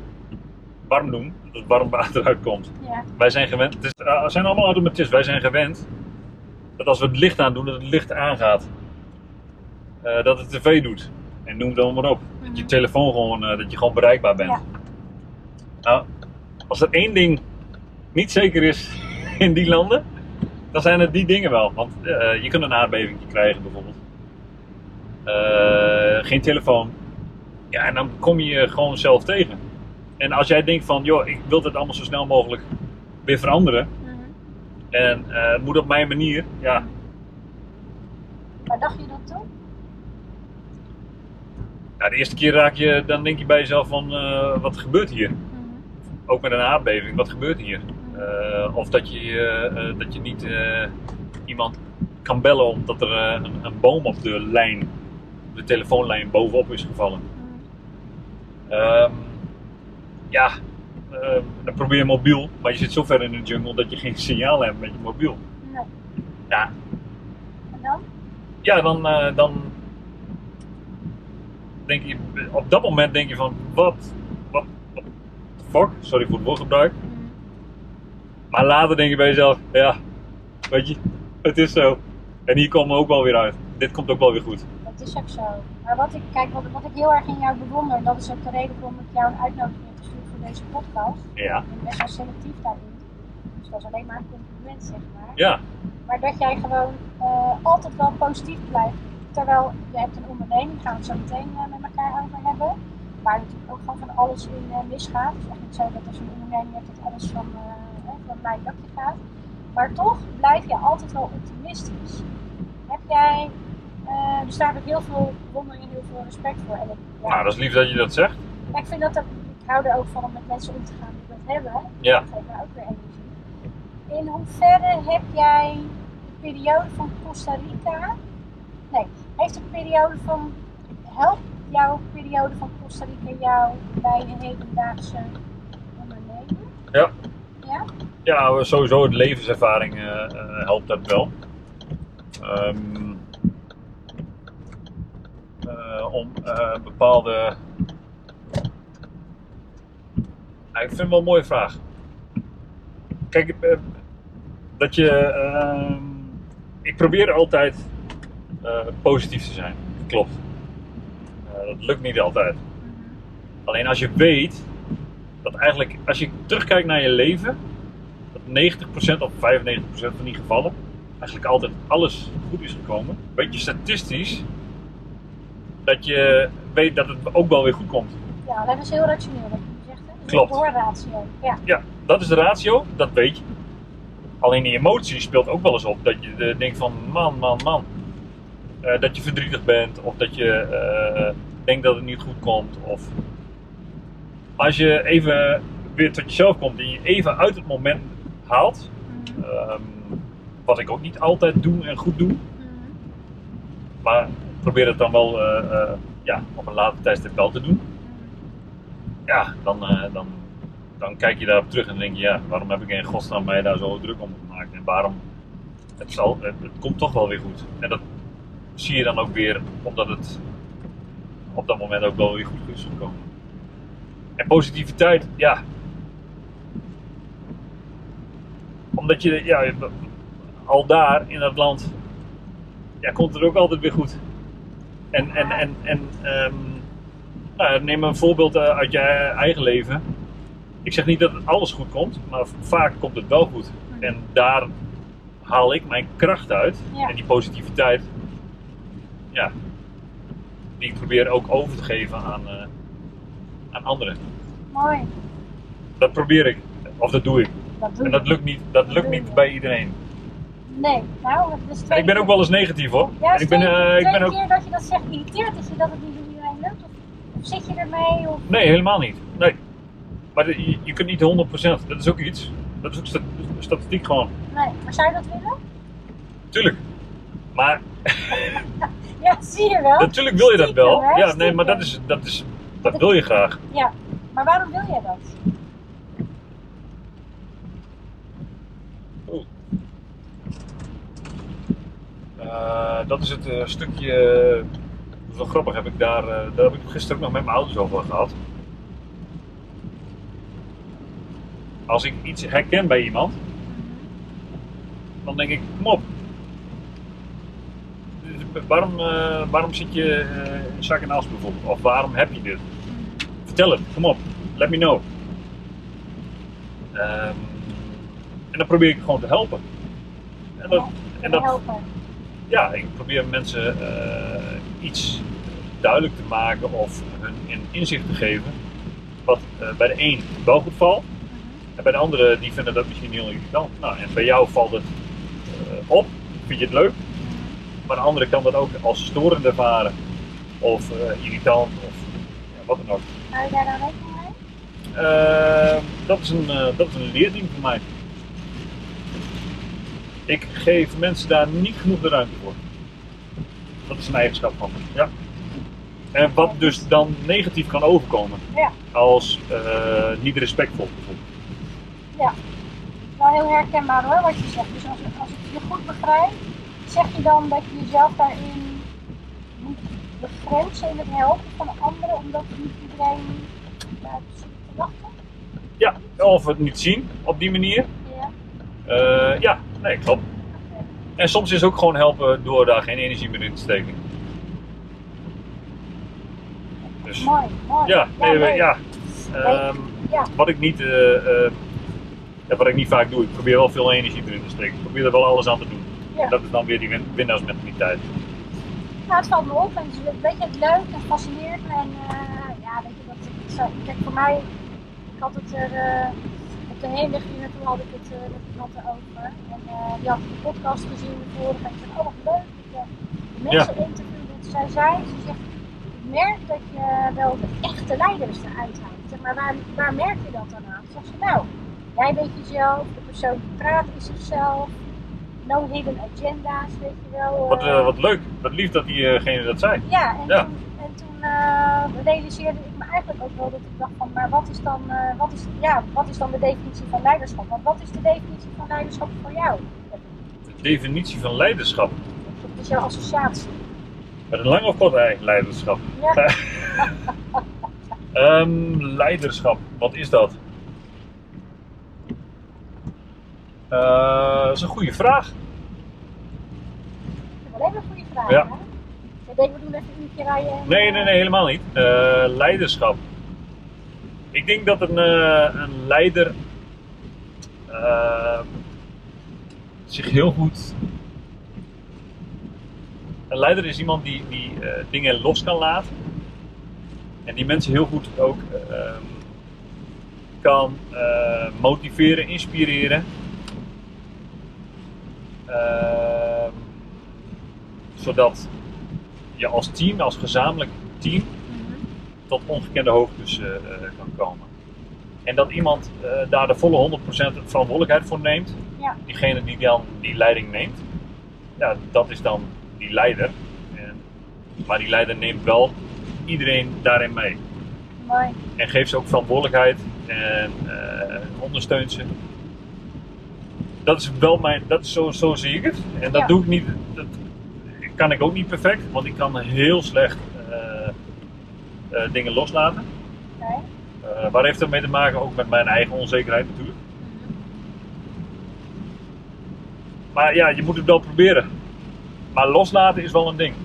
S2: warm doen, dat er warm water uitkomt.
S1: Ja,
S2: Wij zijn gewend, het, is, eh, het zijn allemaal automatismen. Wij zijn gewend dat als we het licht aandoen, dat het licht aangaat. Eh, dat het tv doet. En noem het dan maar op. Dat je
S1: Mhm.
S2: telefoon gewoon, eh, dat je gewoon bereikbaar bent.
S1: Ja.
S2: Nou, als er één ding niet zeker is in die landen, dan zijn het die dingen wel. Want je kunt een aardbeving krijgen bijvoorbeeld. Eh, geen telefoon. Ja, en dan kom je je gewoon zelf tegen. En als jij denkt van, joh, ik wil dit allemaal zo snel mogelijk weer veranderen.
S1: Mhm.
S2: En eh, het moet op mijn manier. Ja,
S1: waar dacht je dat toen?
S2: nou, de eerste keer raak je, dan denk je bij jezelf van, eh, wat gebeurt hier?
S1: Mhm.
S2: Ook met een aardbeving, wat gebeurt hier? Eh, of dat je, eh, eh, dat je niet eh, iemand kan bellen omdat er eh, een, een boom op de lijn, de telefoonlijn bovenop is gevallen. Ehm, ja, eh, dan probeer je mobiel, maar je zit zo ver in de jungle dat je geen signaal hebt met je mobiel.
S1: Nee.
S2: Ja,
S1: En dan?
S2: ja dan, eh, dan denk je, op dat moment denk je van, wat, wat, what the fuck, sorry voor het woordgebruik.
S1: Mhm.
S2: Maar later denk je bij jezelf, ja, weet je, het is zo. En hier komen we ook wel weer uit. Dit komt ook wel weer goed.
S1: Is ook zo. Maar wat ik, kijk, wat, wat ik heel erg in jou bewonder, dat is ook de reden waarom ik jou een uitnodiging heb gestuurd voor deze podcast.
S2: Ja,
S1: Ik ben best wel selectief daarin. Dus dat is alleen maar een compliment, zeg maar.
S2: ja,
S1: Maar dat jij gewoon eh, altijd wel positief blijft. Terwijl je hebt een onderneming, gaan we het zo meteen eh, met elkaar over hebben. Waar natuurlijk ook gewoon van alles in eh, misgaat. Het is echt niet zo dat als je een onderneming hebt dat alles van, eh van mijn dakje gaat. Maar toch blijf je altijd wel optimistisch. Heb jij, eh dus daar heb ik heel veel bewondering en heel veel respect voor. En ik, ja,
S2: nou dat is lief dat je dat zegt.
S1: maar ik vind dat ook, ik hou er ook van om met mensen om te gaan die dat hebben.
S2: Ja.
S1: Dat geeft mij ook weer energie. In hoeverre heb jij de periode van Costa Rica, nee, heeft de periode van, helpt jouw periode van Costa Rica jou bij een hedendaagse onderneming?
S2: Ja.
S1: Ja?
S2: Ja, sowieso de levenservaring eh, eh, helpt dat wel. Ehm, eh, om eh, bepaalde. Ik vind het wel een mooie vraag. Kijk, eh, dat je. ehm, ik probeer altijd eh, positief te zijn. Klopt. Eh, dat lukt niet altijd. Alleen als je weet dat eigenlijk, als je terugkijkt naar je leven, dat 90% of 95% van die gevallen eigenlijk altijd alles goed is gekomen. Weet je statistisch dat je weet dat het ook wel weer goed komt.
S1: Ja, dat is heel rationeel wat je zegt. Hè?
S2: Klopt.
S1: Ja.
S2: Ja, dat is de ratio, dat weet je. Alleen die emotie speelt ook wel eens op. Dat je eh, denkt van man, man, man. Eh, dat je verdrietig bent of dat je eh, denkt dat het niet goed komt. Of als je even weer tot jezelf komt en je even uit het moment haalt.
S1: Mhm.
S2: ehm, wat ik ook niet altijd doe en goed doe.
S1: Mhm.
S2: Maar probeer het dan wel eh, eh, ja, op een later tijdstip wel te doen. Ja, dan, eh, dan, dan kijk je daarop terug en denk je, ja, waarom heb ik in godsnaam mij daar zo druk om gemaakt? En waarom, het, zal, het, komt toch wel weer goed. En dat zie je dan ook weer, omdat het op dat moment ook wel weer goed is gekomen. En positiviteit, ja. Omdat je, ja, al daar in dat land, ja, komt het ook altijd weer goed. En, en, en, en ehm, nou, neem een voorbeeld eh, uit je eigen leven. Ik zeg niet dat het alles goed komt, maar vaak komt het wel goed. En daar haal ik mijn kracht uit.
S1: Ja.
S2: En die positiviteit, ja, die ik probeer ook over te geven aan, eh, aan anderen.
S1: Mooi.
S2: Dat probeer ik, of dat doe ik.
S1: Dat doe
S2: En dat lukt niet, dat lukt niet bij iedereen.
S1: Nee, nou, dat is
S2: En ik ben ook wel eens negatief hoor.
S1: Ja,
S2: En ik ben,
S1: twee,
S2: eh, ik ben ook,
S1: keer dat je dat zegt, irriteert het je dat het niet door iedereen lukt? Of, of zit je ermee? Of...
S2: nee, helemaal niet. Nee. Maar de- je, je kunt niet 100%, dat is ook iets. Dat is ook sta- statistiek gewoon.
S1: Nee, maar zou je dat willen?
S2: Tuurlijk. Maar
S1: Ja, zie je wel.
S2: natuurlijk wil je dat wel.
S1: Stiekem?
S2: Ja, nee, maar dat, is, dat, is, dat wil je graag.
S1: Ja, maar waarom wil jij dat?
S2: Dat is het eh, stukje. dat grappig, heb ik daar, eh, daar heb ik gisteren ook nog met mijn ouders over gehad. Als ik iets herken bij iemand, dan denk ik, kom op. Waarom, eh, waarom zit je eh, in zak en as bijvoorbeeld? Of waarom heb je dit? Vertel het, kom op. Let me know. Ehm, en dan probeer ik gewoon te helpen. En dat, en dat. Ja, ik probeer mensen eh, iets duidelijk te maken of hun een inzicht te geven. Wat eh, bij de een wel goed valt. En bij de andere die vinden dat misschien heel irritant. Nou, en bij jou valt het eh, op, vind je het leuk. Maar de andere kan dat ook als storend ervaren. Of irritant of ja, wat dan ook.
S1: Hou je daar dan rekening mee?
S2: Eh, dat, is een, dat is een leerding voor mij. Ik geef mensen daar niet genoeg de ruimte voor. Dat is een eigenschap van me. Ja. En wat dus dan negatief kan overkomen.
S1: Ja.
S2: Als eh, niet respectvol bijvoorbeeld.
S1: Wel heel herkenbaar hoor, wat je zegt. Dus als, als ik je goed begrijp, zeg je dan dat je jezelf daarin moet begrenzen in het helpen van de anderen, omdat niet iedereen zit te wachten?
S2: Ja, of het niet zien op die manier.
S1: Ja.
S2: Eh, ja, nee, klopt. En soms is ook gewoon helpen door daar geen energie meer in te steken. Dus
S1: Mooi, mooi.
S2: ja, nee, ja. Ehm,
S1: Ja.
S2: Wat ik niet, eh, eh, ja, wat ik niet vaak doe, ik probeer wel veel energie erin te steken. Ik probeer er wel alles aan te doen.
S1: Ja.
S2: En dat is dan weer die win winnaarsmentaliteit.
S1: Nou, het valt me op en het is- weet je, het leuk en fascineert me. En eh, ja, weet je, dat, zo, kijk, voor mij, ik had het er, eh, de heenweg hier naartoe had ik het eh, met iemand erover. En eh, die had de podcast gezien, de vorige, en ik zei, oh wat leuk, dat je mensen interviewt. Dus zij zei, ze zegt, ik merk dat je wel de echte leiders eruit haalt. Zeg maar, waar, waar merk je dat dan aan? Zegt ze, nou, jij bent jezelf, de persoon die praat is zichzelf. No hidden agenda's, weet je wel.
S2: Wat,
S1: eh,
S2: wat leuk, wat lief dat diegene dat zei.
S1: ja, en
S2: Ja.
S1: toen, eh, realiseerde ik me eigenlijk ook wel dat ik dacht van, maar wat is dan, eh, wat is, ja, wat is dan de definitie van leiderschap? Want wat is de definitie van leiderschap voor jou?
S2: De definitie van leiderschap.
S1: Wat is jouw associatie?
S2: Met een lang of kort ei, leiderschap.
S1: Ja,
S2: Ehm, leiderschap, wat is dat? Eh, dat is een goede vraag.
S1: dat is alleen maar goede vraag.
S2: Ja.
S1: Hè? Ik denk, we doen even een uurtje rijden. en,
S2: Nee, nee, nee, helemaal niet. Eh, leiderschap. Ik denk dat een, eh, een leider eh, zich heel goed. Een leider is iemand die, die dingen los kan laten. En die mensen heel goed ook ehm, kan motiveren, inspireren. Ehm, zodat je als team, als gezamenlijk team,
S1: Mhm.
S2: tot ongekende hoogtes eh, eh, kan komen. En dat iemand eh, daar de volle 100% verantwoordelijkheid voor neemt,
S1: Ja.
S2: diegene die dan die leiding neemt, ja, dat is dan die leider. En, maar die leider neemt wel iedereen daarin mee.
S1: Mooi.
S2: En geeft ze ook verantwoordelijkheid en ondersteunt ze. Dat is wel mijn, dat is zo, zo zie ik het. En dat
S1: Ja.
S2: doe ik niet, dat kan ik ook niet perfect, want ik kan heel slecht eh, eh, dingen loslaten.
S1: Oké.
S2: Eh, waar heeft dat mee te maken? Ook met mijn eigen onzekerheid natuurlijk.
S1: Mhm.
S2: Maar ja, je moet het wel proberen. Maar loslaten is wel een ding.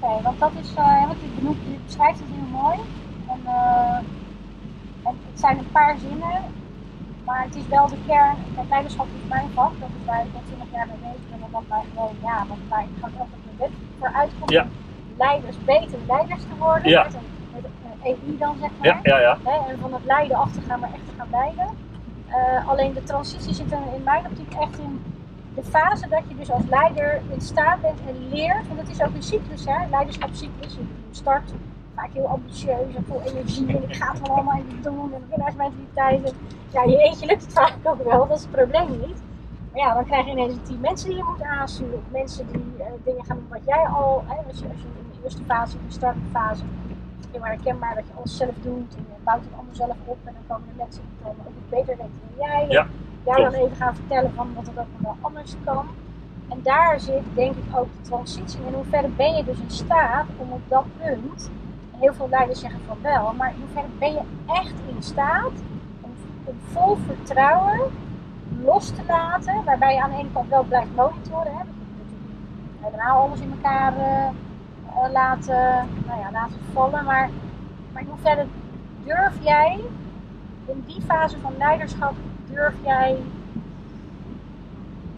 S1: Oké, want dat is, eh wat je benoemt, je beschrijft het heel mooi. En, en het zijn een paar zinnen, maar het is wel de kern. Kijk, leiderschap is mijn vak, dat is waar ik al 20 jaar mee bezig ben. En wat mij gewoon, ja, wat mij ik ga ook met mijn wet voor uitkomt.
S2: Ja.
S1: Leiders, beter leiders te worden.
S2: Ja.
S1: Met een, met een EI dan zeg maar.
S2: Ja, ja,
S1: en van het lijden af te gaan, maar echt te gaan leiden. Eh, alleen de transitie zit er in mijn optiek echt in de fase dat je dus als leider in staat bent en leert. Want het is ook een cyclus, hè? leiderschapscyclus. Je start vaak heel ambitieus en vol energie en ik ga het allemaal even doen en winnaarsmentaliteit. En, ja, je eentje lukt het vaak ook wel, dat is het probleem niet. Maar ja, dan krijg je ineens een team mensen die je moet aansturen. Of mensen die eh, dingen gaan doen wat jij al, hè, als, je, als je in de eerste fase, in de startfase, heel herkenbaar dat je alles zelf doet en je bouwt het allemaal zelf op en dan komen de mensen die komen ook beter weten dan jij.
S2: Ja,
S1: jou dan even gaan vertellen van wat het ook nog wel anders kan. En daar zit denk ik ook de transitie. In hoeverre ben je dus in staat om op dat punt, en heel veel leiders zeggen van wel, maar in hoeverre ben je echt in staat om, om vol vertrouwen los te laten, waarbij je aan de ene kant wel blijft monitoren, hè, dat je natuurlijk helemaal alles in elkaar eh, eh, laten, nou ja, laten vallen, maar, maar in hoeverre durf jij in die fase van leiderschap durf jij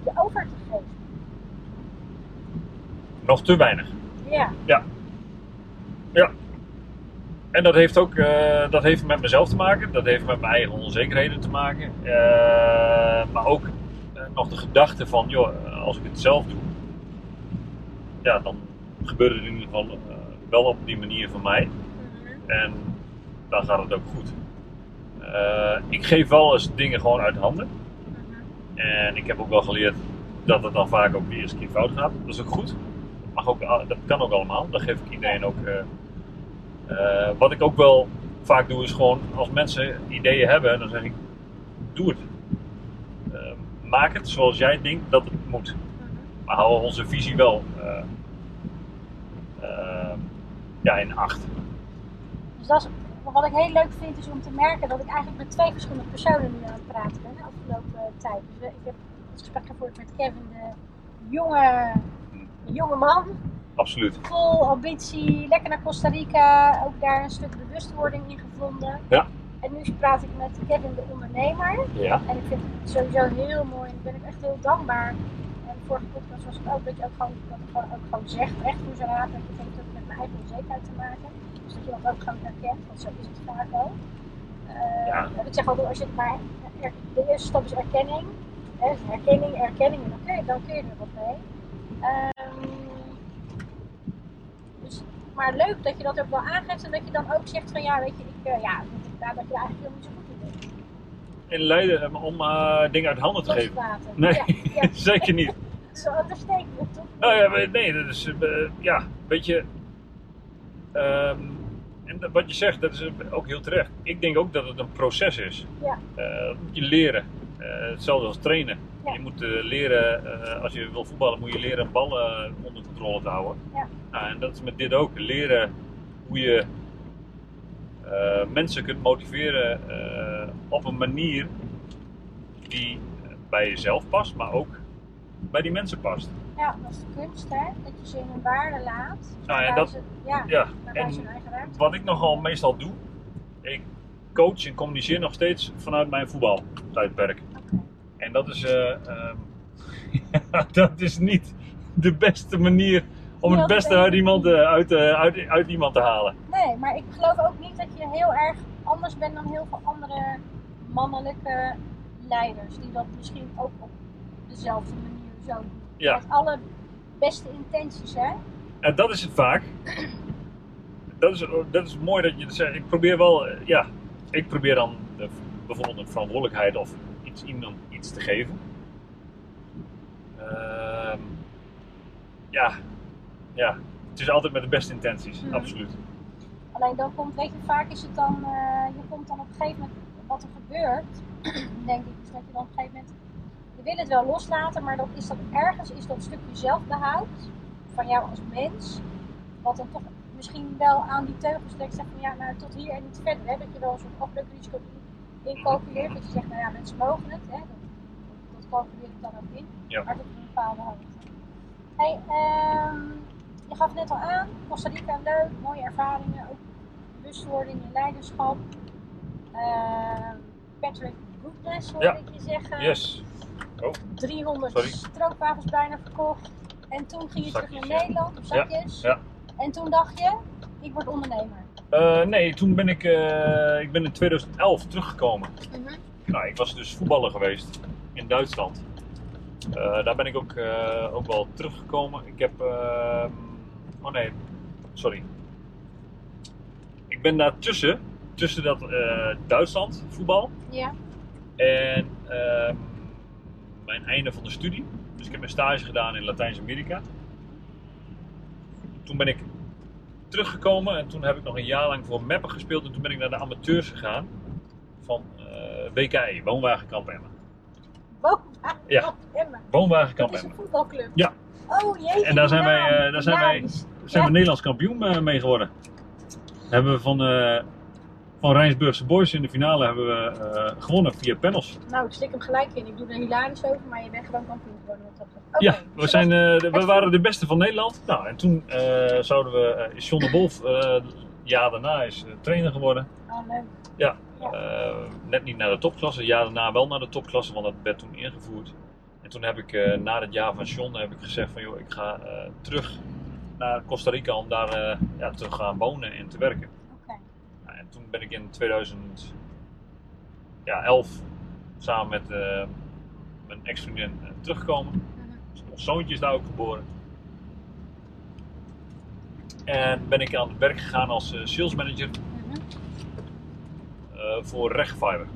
S1: je over te geven?
S2: Nog te weinig.
S1: Ja,
S2: En dat heeft ook eh, dat heeft met mezelf te maken. Dat heeft met mijn eigen onzekerheden te maken. Eh, maar ook eh, nog de gedachte van, joh, als ik het zelf doe, ja, dan gebeurt het in ieder geval wel op die manier van mij. En dan gaat het ook goed. Ik geef wel eens dingen gewoon uit handen. En ik heb ook wel geleerd dat het dan vaak ook de eerste keer fout gaat. Dat is ook goed. Mag ook, dat kan ook allemaal. Dat geef ik iedereen ook. Eh, wat ik ook wel vaak doe is gewoon als mensen ideeën hebben, dan zeg ik: doe het. Eh, maak het zoals jij denkt dat het moet. Maar hou onze visie wel eh, eh, ja, in acht.
S1: Dus dat is, wat ik heel leuk vind is om te merken dat ik eigenlijk met twee verschillende personen nu aan het praten ben de afgelopen eh, tijd. Dus ik heb het gesprek gevoerd met Kevin, de jonge, de jonge man,
S2: Absoluut.
S1: vol ambitie, lekker naar Costa Rica, ook daar een stuk bewustwording in gevonden.
S2: Ja.
S1: En nu praat ik met Kevin, de ondernemer.
S2: Ja.
S1: En ik vind het sowieso heel mooi en ik ben ook echt heel dankbaar. En de vorige podcast was het ook dat je ook gewoon, dat ik gewoon, ook gewoon zegt, recht voor zijn raad, dat het heeft ook met mijn eigen onzekerheid te maken. Dus dat je dat ook gewoon herkent, want zo is het vaak ook. Eh,
S2: Ja.
S1: Ik zeg altijd, als je het maar, er- de eerste stap is erkenning. Hè, dus herkenning, erkenning en je, dan kun je er wat mee. Ehm, maar leuk dat je dat ook wel aangeeft en dat je dan ook zegt van ja, weet je, ik, uh, ja, dat, dat je eigenlijk helemaal niet zo goed in bent.
S2: In Leiden eh, om eh, dingen uit handen te geven. Nee,
S1: Ja, ja.
S2: zeker niet.
S1: Zo understatement, toch?
S2: Nou ja, nee, dat is, ja, weet je, ehm, en wat je zegt, dat is ook heel terecht. Ik denk ook dat het een proces is.
S1: Ja.
S2: Dat moet je leren. Hetzelfde als trainen.
S1: Ja.
S2: Je moet leren, als je wil voetballen, moet je leren een bal eh, onder controle te houden.
S1: Ja.
S2: Nou, en dat is met dit ook. Leren hoe je eh, mensen kunt motiveren eh, op een manier die bij jezelf past, maar ook bij die mensen past.
S1: Ja, dat is de kunst, hè? Dat je ze in hun waarde laat.
S2: Nou, en dat-
S1: ze, ja,
S2: Ja, en wat ik nogal meestal doe, ik coach en communiceer nog steeds vanuit mijn voetbaltijdperk. En dat is, eh, ehm, dat is niet de beste manier om het beste uit iemand, eh, uit, eh, uit, uit iemand te halen.
S1: Nee, maar ik geloof ook niet dat je heel erg anders bent dan heel veel andere mannelijke leiders. Die dat misschien ook op dezelfde manier zo doen.
S2: Ja.
S1: Met alle beste intenties, hè?
S2: En dat is het vaak. Dat is, dat is mooi dat je dat zegt. Ik probeer wel, eh, ja, ik probeer dan de- bijvoorbeeld een verantwoordelijkheid of iets, iemand iets te geven. Ehm, ja, ja, het is altijd met de beste intenties,
S1: Mhm.
S2: absoluut.
S1: Alleen dan komt, weet je, vaak is het dan, eh, je komt dan op een gegeven moment, wat er gebeurt, denk ik, is dat je dan op een gegeven moment, je wil het wel loslaten, maar dan is dat ergens, is dat stukje zelfbehoud van jou als mens, wat dan toch misschien wel aan die teugels trekt, zegt van ja, nou tot hier en niet verder, hè, dat je wel een soort afbreukrisico incalculeert, dat je zegt, nou ja, mensen mogen het, hè, dat, dat calculeer ik dan ook in,
S2: Ja.
S1: maar tot een bepaalde hoogte. Hey, ehm, je gaf net al aan, Costa Rica leuk, mooie ervaringen, ook bewustwording in leiderschap. Ehm, Patrick Goodness hoorde
S2: Ja.
S1: ik je zeggen.
S2: Yes.
S1: 300
S2: Sorry.
S1: stroopwafels bijna verkocht. En toen ging je terug naar
S2: ja.
S1: Nederland op zakjes.
S2: Ja.
S1: En toen dacht je, ik word ondernemer.
S2: Eh, nee, toen ben ik, eh, ik ben in 2011 teruggekomen. Nou, ik was dus voetballer geweest in Duitsland. Eh, daar ben ik ook, ook wel teruggekomen. Ik heb. Oh nee, sorry. Ik ben daar tussen, dat eh, Duitsland voetbal
S1: Ja.
S2: en ehm, mijn einde van de studie. Dus ik heb een stage gedaan in Latijns-Amerika. Toen ben ik teruggekomen en toen heb ik nog een jaar lang voor Meppen gespeeld. En toen ben ik naar de amateurs gegaan van eh WKE, Woonwagenkamp Emmen.
S1: Woonwagen
S2: Ja.
S1: Emmen.
S2: Woonwagenkamp
S1: Dat is een voetbalclub.
S2: Ja.
S1: Oh jeetje.
S2: En daar zijn wij, eh, daar zijn wij- zijn
S1: Ja.
S2: we Nederlands kampioen eh, mee geworden. Hebben we van, eh van Rijnsburgse Boys in de finale hebben we eh, gewonnen via panels.
S1: Nou, ik slik hem gelijk in. Ik doe er hilarisch over, maar je bent gewoon kampioen geworden. Wat dat. Oké,
S2: ja, we, zijn, de- we waren de beste van Nederland. Nou, en toen zouden we, is John de Wolf, jaar daarna is trainer geworden.
S1: Oh, leuk.
S2: Ja,
S1: Ja.
S2: net niet naar de topklasse, jaar daarna wel naar de topklasse, want dat werd toen ingevoerd. En toen heb ik na het jaar van John heb ik gezegd van joh, ik ga terug naar Costa Rica om daar eh, ja, te gaan wonen en te werken. Nou, en toen ben ik in 2011 samen met eh, mijn ex-vriendin eh, teruggekomen.
S1: Mhm.
S2: Dus ons zoontje is daar ook geboren. En ben ik aan het werk gegaan als sales manager
S1: Mhm.
S2: voor Rechtfiber.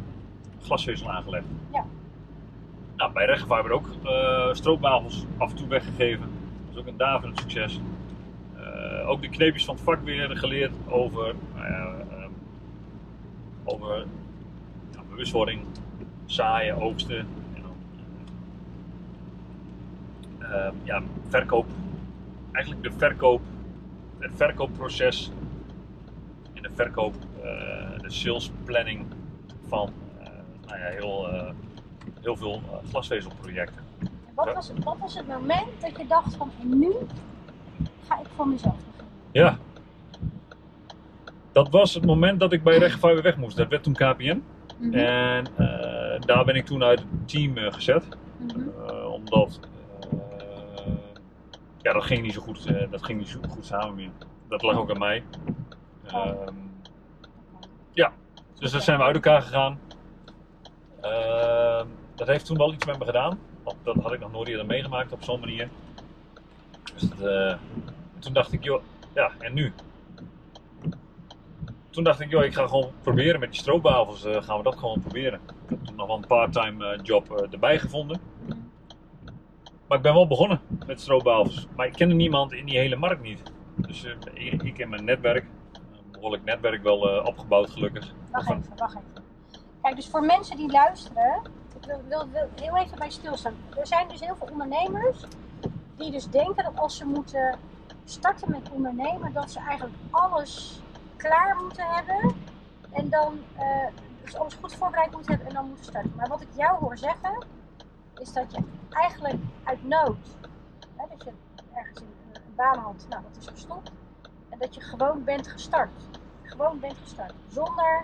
S2: Glasvezel aangelegd.
S1: Ja.
S2: Nou, bij Rechtfiber ook eh stroopwafels af en toe weggegeven. Dat is ook een daverend succes. Eh, ook de kneepjes van het vak weer geleerd over, nou ehm, over bewustwording, zaaien, oogsten. En eh, ehm, ja, verkoop. Eigenlijk de verkoop, het verkoopproces in de verkoop, eh, de sales planning van nou ja, heel, heel veel eh, glasvezelprojecten.
S1: En Wat was, wat was het moment dat je dacht van nu ga ik voor mezelf beginnen?
S2: Ja. Dat was het moment dat ik bij Rechtgevaar weg moest. Dat werd toen KPN.
S1: Mhm.
S2: En eh, daar ben ik toen uit het team eh, gezet.
S1: Mhm.
S2: Eh, omdat ja, dat ging niet zo goed, dat ging niet zo goed samen meer. Dat lag ook aan mij. Ehm, ja, dus daar zijn we uit elkaar gegaan. Ehm, dat heeft toen wel iets met me gedaan. Want dat had ik nog nooit eerder meegemaakt op zo'n manier. Dus eh, toen dacht ik, joh, ja, en nu? Toen dacht ik, joh, ik ga gewoon proberen met die stroopwafels. eh, gaan we dat gewoon proberen. Ik heb toen nog wel een part-time eh, job erbij gevonden. Maar ik ben wel begonnen met stroopwafels. Maar ik kende niemand in die hele markt niet. Dus ik, ik in mijn netwerk, een behoorlijk netwerk wel opgebouwd gelukkig.
S1: Wacht even, wacht even. Kijk, dus voor mensen die luisteren, ik wil, wil, wil heel even bij stilstaan. Er zijn dus heel veel ondernemers die dus denken dat als ze moeten starten met ondernemen, dat ze eigenlijk alles klaar moeten hebben. En dan uh, dus alles goed voorbereid moeten hebben en dan moeten starten. Maar wat ik jou hoor zeggen, is dat je eigenlijk uit nood, hè, dat je ergens een, een baan had, nou dat is gestopt. En dat je gewoon bent gestart. Gewoon bent gestart. Zonder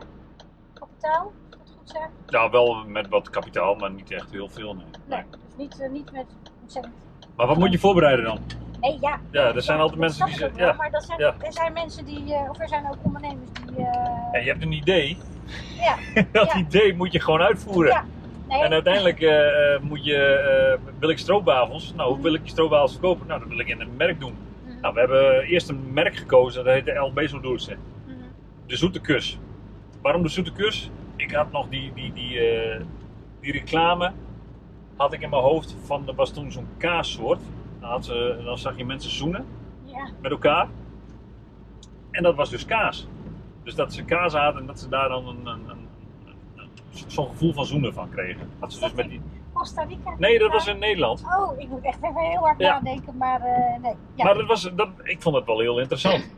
S1: kapitaal, ik het goed zeg.
S2: Nou, wel met wat kapitaal, maar niet echt heel veel. Nee.
S1: Nee, dus niet, eh, niet met ontzettend.
S2: Maar wat moet je voorbereiden dan?
S1: Nee, ja.
S2: Ja, er zijn
S1: Ja,
S2: altijd mensen die
S1: ook wel, Maar dat zijn,
S2: ja.
S1: er zijn mensen die, eh, of er zijn ook ondernemers die. eh,
S2: Ja, je hebt een idee.
S1: ja,
S2: Dat
S1: Ja.
S2: idee moet je gewoon uitvoeren.
S1: Ja. nee,
S2: En uiteindelijk eh, moet je, wil ik stroopwafels. Nou, hoe wil ik die stroopwafels verkopen? Nou, dat wil ik in een merk doen.
S1: Mhm,
S2: Nou, we hebben eerst een merk gekozen, dat heet de El Dulce.
S1: mhm.
S2: De Zoete Kus. Waarom de Zoete Kus? Ik had nog die, die, die, die reclame had ik in mijn hoofd van, er was toen zo'n kaassoort. Dan, ze, dan zag je mensen zoenen
S1: Ja,
S2: met elkaar. En dat was dus kaas. Dus dat ze kaas hadden en dat ze daar dan een, een, een, een- zo'n gevoel van zoenen van kregen. Dat ze dus met die...
S1: Costa Rica.
S2: Nee, dat was in Nederland.
S1: Oh, ik moet echt even heel hard
S2: Ja.
S1: nadenken, maar eh, nee. Ja.
S2: Maar dat was, dat, ik vond het wel heel interessant.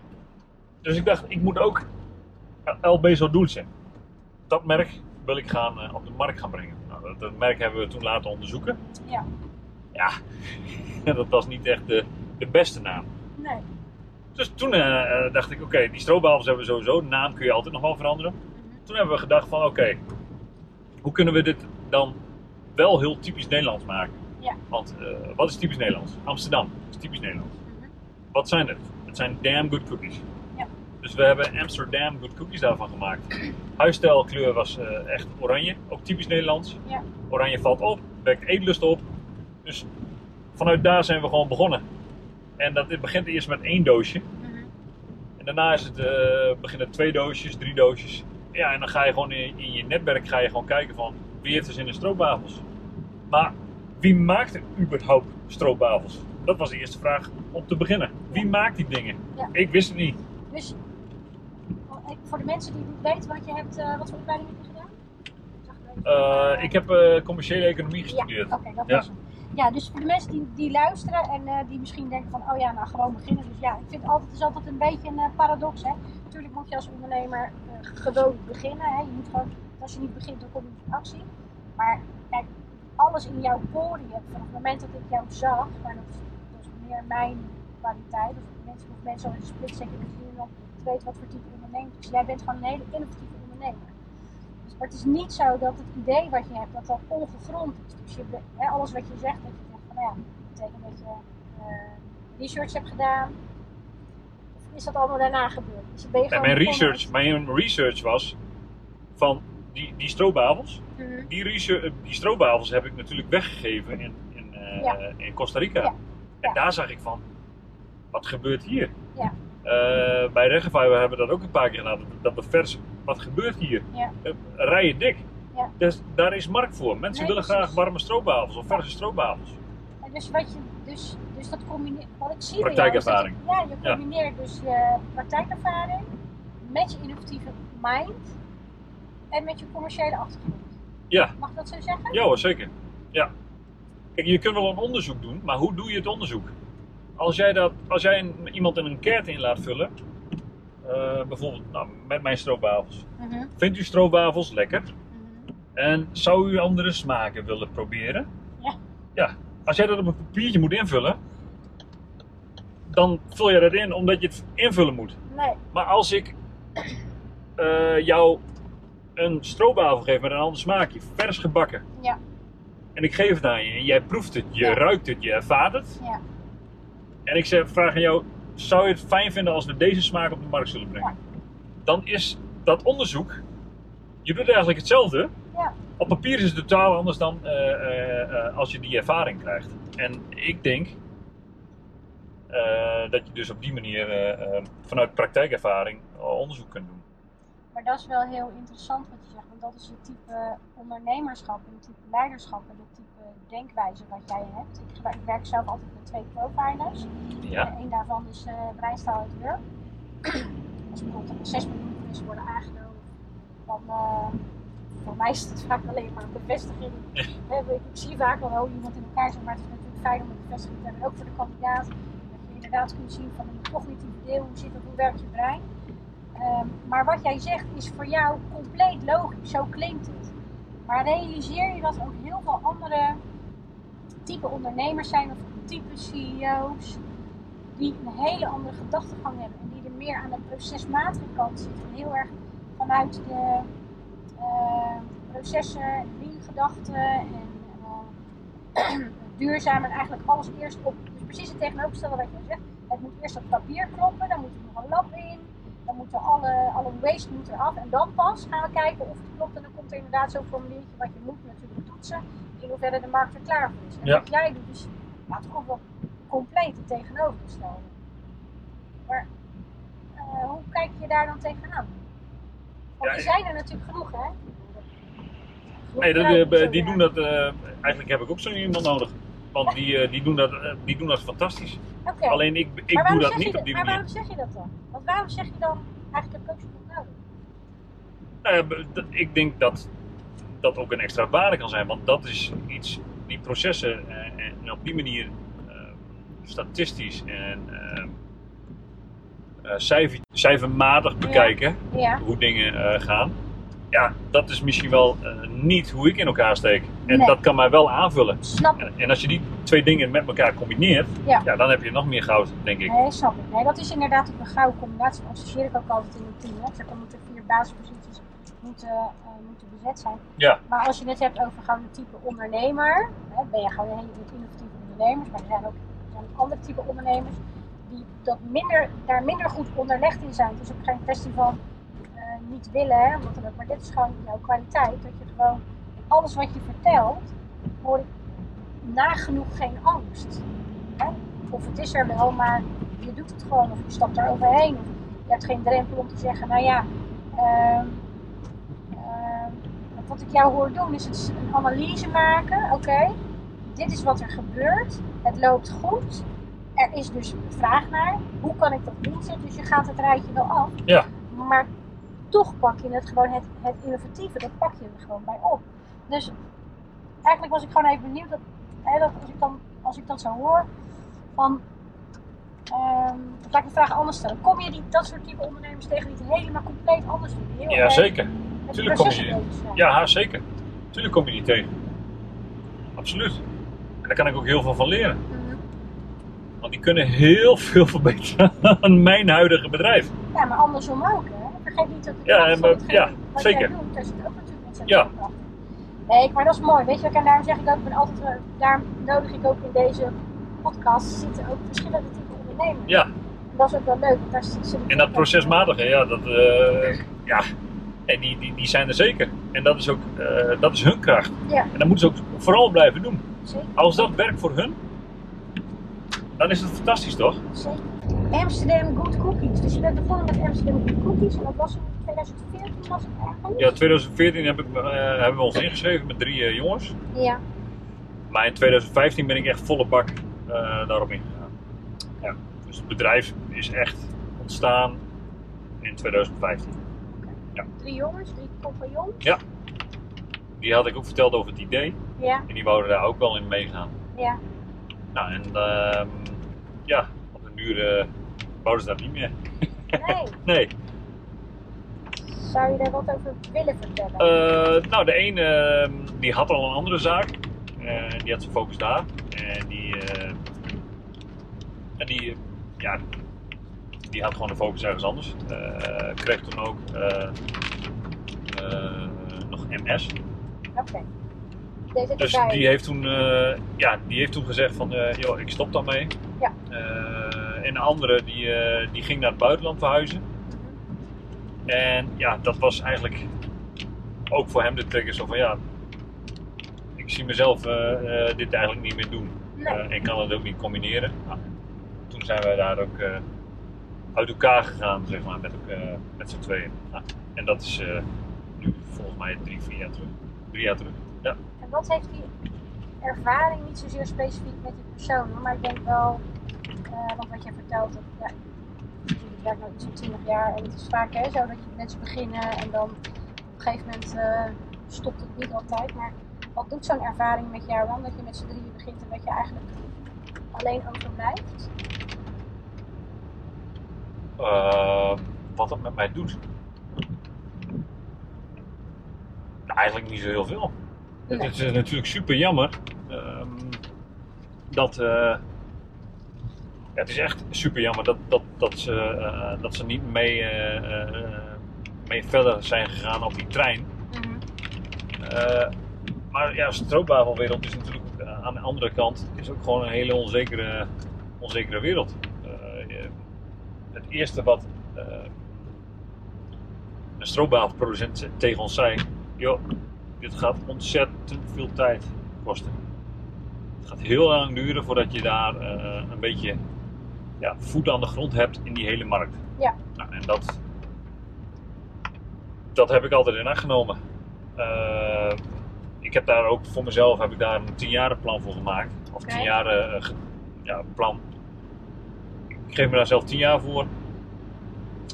S2: Dus ik dacht, ik moet ook El Beso Dulce. Dat merk wil ik gaan, eh, op de markt gaan brengen. Dat, dat merk hebben we toen laten onderzoeken.
S1: Ja.
S2: Ja, dat was niet echt de, de beste naam.
S1: Nee.
S2: Dus toen eh, eh, dacht ik, oké, die stroopwafels hebben we sowieso. De naam kun je altijd nog wel veranderen.
S1: Mhm.
S2: Toen hebben we gedacht van, oké, hoe kunnen we dit dan wel heel typisch Nederlands maken?
S1: Ja.
S2: Want eh, wat is typisch Nederlands? Amsterdam is typisch Nederlands.
S1: Mhm.
S2: Wat zijn het? Het zijn damn good cookies. Dus we hebben Amsterdam good cookies daarvan gemaakt. Huisstijlkleur was eh, echt oranje, ook typisch Nederlands.
S1: Ja.
S2: Oranje valt op, wekt eetlust op. Dus vanuit daar zijn we gewoon begonnen. En dat, het begint eerst met één doosje.
S1: Mhm.
S2: En daarna is het, eh, beginnen twee doosjes, drie doosjes. Ja, en dan ga je gewoon in, in je netwerk ga je gewoon kijken van wie heeft er zin in stroopwafels. Maar wie maakt er überhaupt stroopwafels? Dat was de eerste vraag om te beginnen. Wie maakt die dingen?
S1: Ja.
S2: Ik wist het niet.
S1: Dus voor de mensen die niet weten wat je hebt, eh, wat voor opleiding heb je gedaan?
S2: Eh, ik heb eh, commerciële economie gestudeerd.
S1: Ja, oké, dat
S2: Ja.
S1: was. Ja, dus voor de mensen die, die luisteren en die misschien denken van, oh ja, nou gewoon beginnen. Dus ja, ik vind altijd, het is altijd een beetje een paradox, hè. Natuurlijk moet je als ondernemer gewoon beginnen, hè. Je moet gewoon, als je niet begint, dan kom je niet in actie. Maar kijk, alles in jouw poriën, vanaf het moment dat ik jou zag, maar dat is, dat is meer mijn kwaliteit. Dus mensen, of mensen al in een split second zien om te weten wat voor type ondernemer. Jij bent gewoon een hele innovatieve ondernemer. Dus, maar het is niet zo dat het idee wat je hebt, dat dat ongegrond is. Dus je, hè, alles wat je zegt, dat je zegt van nou ja, dat betekent dat je eh, research hebt gedaan. Of is dat allemaal daarna gebeurd? Dus ben je
S2: mijn research, mijn research was van die, die stroopwafels.
S1: Mhm.
S2: Die, research, die stroopwafels heb ik natuurlijk weggegeven in, in, eh,
S1: Ja.
S2: in Costa Rica.
S1: Ja.
S2: En daar zag ik van, wat gebeurt hier?
S1: Ja.
S2: Eh, bij Regify we hebben dat ook een paar keer gedaan. Dat, we vers, wat gebeurt hier?
S1: Ja.
S2: Eh, rijen dik.
S1: Ja.
S2: Dus daar is markt voor. Mensen
S1: Nee,
S2: willen
S1: precies.
S2: graag warme stroopwafels of verse stroopwafels.
S1: En dus wat je, dus, dus dat combineert, wat ik zie bij jou
S2: Praktijkervaring.
S1: je- ja, je
S2: Ja.
S1: combineert dus je praktijkervaring met je innovatieve mind en met je commerciële achtergrond.
S2: Ja.
S1: Mag ik dat zo zeggen?
S2: Ja hoor, zeker. Ja. Kijk, je kunt wel een onderzoek doen, maar hoe doe je het onderzoek? Als jij, dat, als jij een, iemand in een kert in laat vullen, eh, bijvoorbeeld nou, met mijn stroopwafels.
S1: Mhm,
S2: Vindt u stroopwafels lekker?
S1: mhm.
S2: En zou u andere smaken willen proberen?
S1: Ja.
S2: Ja. Als jij dat op een papiertje moet invullen, dan vul je dat in omdat je het invullen moet.
S1: Nee,
S2: Maar als ik eh, jou een stroopwafel geef met een ander smaakje, vers gebakken,
S1: ja,
S2: en ik geef het aan je en jij proeft het, je
S1: Ja.
S2: ruikt het, je ervaart het,
S1: ja.
S2: En ik zeg, vraag aan jou, zou je het fijn vinden als we deze smaak op de markt zullen brengen? Dan is dat onderzoek, je doet eigenlijk hetzelfde.
S1: Ja.
S2: Op papier is het totaal anders dan eh, eh, eh, als je die ervaring krijgt. En ik denk dat je dus op die manier vanuit praktijkervaring onderzoek kunt doen.
S1: Maar dat is wel heel interessant wat je zegt, want dat is het type ondernemerschap en het type leiderschap en het type denkwijze wat jij hebt. Ik, ik werk zelf altijd met twee profilers.
S2: Ja,
S1: En een daarvan is uh, breinstaal uit Wurm. Als bijvoorbeeld een assessment mensen worden aangenomen, dan uh, voor mij is het vaak alleen maar een bevestiging.
S2: Ja.
S1: Hè, Ik, ik zie vaak wel hoe iemand in elkaar zit, maar het is natuurlijk fijn om een bevestiging te hebben. Ook voor de kandidaat, dat je inderdaad kunt zien van een cognitieve deel, hoe zit het, hoe werkt je brein. Um, maar wat jij zegt is voor jou compleet logisch, zo klinkt het. Maar realiseer je dat ook heel veel andere type ondernemers zijn of type CEO's die een hele andere gedachtegang hebben en die er meer aan de procesmatige kant zitten. Heel erg vanuit de eh, processen, lean-gedachten en eh, duurzaam en eigenlijk alles eerst op. Dus precies het tegenovergestelde wat je zegt. Het moet eerst op papier kloppen, dan moet er nog een lab in, dan moeten alle, alle waste moet eraf en dan pas gaan we kijken of het klopt en dan komt er inderdaad zo'n formuliertje wat je moet natuurlijk toetsen in hoeverre de markt er klaar voor is. En
S2: Ja.
S1: wat jij doet is ja, toch wel compleet het tegenovergestelde. Maar eh, hoe kijk je daar dan tegenaan? Want
S2: Ja,
S1: die zijn er natuurlijk genoeg, hè? Genoeg
S2: Nee, dat, die doen dat. eh, eigenlijk heb ik ook zo iemand nodig. Want die, eh, die, doen dat, eh, die doen dat fantastisch. Alleen ik, ik
S1: Maar
S2: doe dat niet
S1: je
S2: op die
S1: Maar
S2: manier.
S1: waarom zeg je dat dan? Want waarom zeg je dan eigenlijk zo goed nodig?
S2: Nou ja, ik denk dat dat ook een extra waarde kan zijn. Want dat is iets, die processen eh, en op die manier eh, statistisch en eh, cijfer, cijfermatig bekijken
S1: Ja.
S2: hoe dingen gaan. Ja, dat is misschien wel eh, niet hoe ik in elkaar steek. En
S1: Nee.
S2: dat kan mij wel aanvullen.
S1: Snap.
S2: En, en als je die twee dingen met elkaar combineert,
S1: Ja.
S2: dan heb je nog meer goud, denk ik.
S1: Nee, snap ik. Nee, dat is inderdaad ook een gouden combinatie. Dat associeer ik ook altijd in een team. Hè. Er moeten vier basisposities moeten, eh, moeten bezet zijn.
S2: Ja.
S1: Maar als je het hebt over een type ondernemer, hè, ben je gewoon een hele innovatieve ondernemers, maar er zijn ook, er zijn ook andere type ondernemers die dat minder, daar minder goed onderlegd in zijn. Het is ook geen kwestie van eh, niet willen, hè, want dan ook, maar dit is gewoon jouw kwaliteit. Dat je gewoon alles wat je vertelt, hoor ik nagenoeg geen angst. Hè? Of het is er wel, maar je doet het gewoon, of je stapt er overheen. Of je hebt geen drempel om te zeggen, nou ja, ehm, ehm, wat ik jou hoor doen is het een analyse maken. Oké, dit is wat er gebeurt. Het loopt goed. Er is dus vraag naar. Hoe kan ik dat inzetten? Dus je gaat het rijtje wel af.
S2: Ja.
S1: Maar toch pak je het gewoon, het, het innovatieve, dat pak je er gewoon bij op. Dus eigenlijk was ik gewoon even benieuwd dat, hè, dat als, ik dan, als ik dat zo hoor, van. ehm laat ik de vraag anders stellen. Kom je die, dat soort type ondernemers tegen die het helemaal compleet anders doen? Die heel
S2: Ja, zeker. Tuurlijk kom je die-? Ja, ha, zeker. Tuurlijk kom je niet tegen. Absoluut. En daar kan ik ook heel veel van leren.
S1: Mhm.
S2: Want die kunnen heel veel verbeteren aan mijn huidige bedrijf.
S1: Ja, maar andersom ook? Vergeet niet dat het
S2: Ja, maar-
S1: hetgeen
S2: ja,
S1: wat
S2: zeker.
S1: jij doet, daar zit ook natuurlijk ontzettend
S2: Ja.
S1: kracht. Nee, maar dat is mooi, weet je, en daarom zeg ik ook, ik ben altijd, eh, daarom nodig ik ook in deze podcast zitten ook verschillende type ondernemers.
S2: Ja,
S1: En dat is ook wel leuk, want daar zit zit ik
S2: en dat procesmatige, ja, dat, eh, ja. En die, die, die zijn er zeker. En dat is ook, eh, dat is hun kracht.
S1: Ja.
S2: En dat moeten ze ook vooral blijven doen.
S1: Zeker,
S2: Als dat werkt voor hun, dan is het fantastisch, toch?
S1: zeker. Amsterdam Good Cookies. Dus je bent begonnen met Amsterdam Good Cookies en dat was in 2014 was het?
S2: Ja, 2014 heb ik, eh, hebben we ons ingeschreven met drie eh, jongens.
S1: Ja.
S2: Maar in 2015 ben ik echt volle bak eh, daarop ingegaan. Ja. Dus het bedrijf is echt ontstaan in 2015.
S1: Drie jongens, drie compagnons.
S2: Die had ik ook verteld over het idee.
S1: Ja,
S2: En die wouden daar ook wel in meegaan.
S1: ja.
S2: Nou, en ehm, ja, op een duur wouden ze dat niet meer.
S1: Nee,
S2: Nee.
S1: zou je daar wat over willen vertellen?
S2: Eh, nou, de ene ehm, die had al een andere zaak. En die had zijn focus daar. En die, eh, en die, ja, die had gewoon de focus ergens anders. Kreeg toen ook nog MS.
S1: Oké.
S2: Dus die heeft toen, ja, die heeft toen gezegd van, joh, ik stop daarmee.
S1: Ja.
S2: En de andere die, eh, die ging naar het buitenland verhuizen. En ja, dat was eigenlijk ook voor hem de trigger zo van ja, ik zie mezelf eh, eh, dit eigenlijk niet meer doen.
S1: Nee.
S2: Ik kan het ook niet combineren. Nou, toen zijn wij daar ook uit elkaar gegaan, zeg maar, met, met z'n tweeën. Nou, en dat is nu volgens mij drie, vier jaar terug. Drie jaar terug. Ja.
S1: En wat heeft die ervaring niet zozeer specifiek met die persoon, maar ik denk wel, eh want wat jij vertelt, dat, ja, ik werk nu van 20 jaar en het is vaak hè, zo dat je mensen beginnen en dan op een gegeven moment eh, stopt het niet altijd. Maar wat doet zo'n ervaring met jou dan, dat je met z'n drieën begint en dat je eigenlijk alleen overblijft?
S2: Eh, wat dat met mij doet? Nou, eigenlijk niet zo heel veel.
S1: Nee.
S2: Het is natuurlijk super jammer ehm, dat. eh, ja, het is echt super jammer dat, dat, dat, ze, eh, dat ze niet mee, eh, eh, mee verder zijn gegaan op die trein.
S1: Mhm.
S2: Maar ja, stroopwafelwereld is natuurlijk aan de andere kant is ook gewoon een hele onzekere, onzekere wereld. Het eerste wat een stroopwafelproducent tegen ons zei, joh, dit gaat ontzettend veel tijd kosten. Het gaat heel lang duren voordat je daar een beetje ja, voet aan de grond hebt in die hele markt.
S1: Ja.
S2: Nou, en dat, dat heb ik altijd in acht genomen. Eh, ik heb daar ook voor mezelf heb ik daar een 10 jaren plan voor gemaakt. Of
S1: Oké.
S2: 10 jaren eh, ja, plan. Ik geef me daar zelf 10 jaar voor.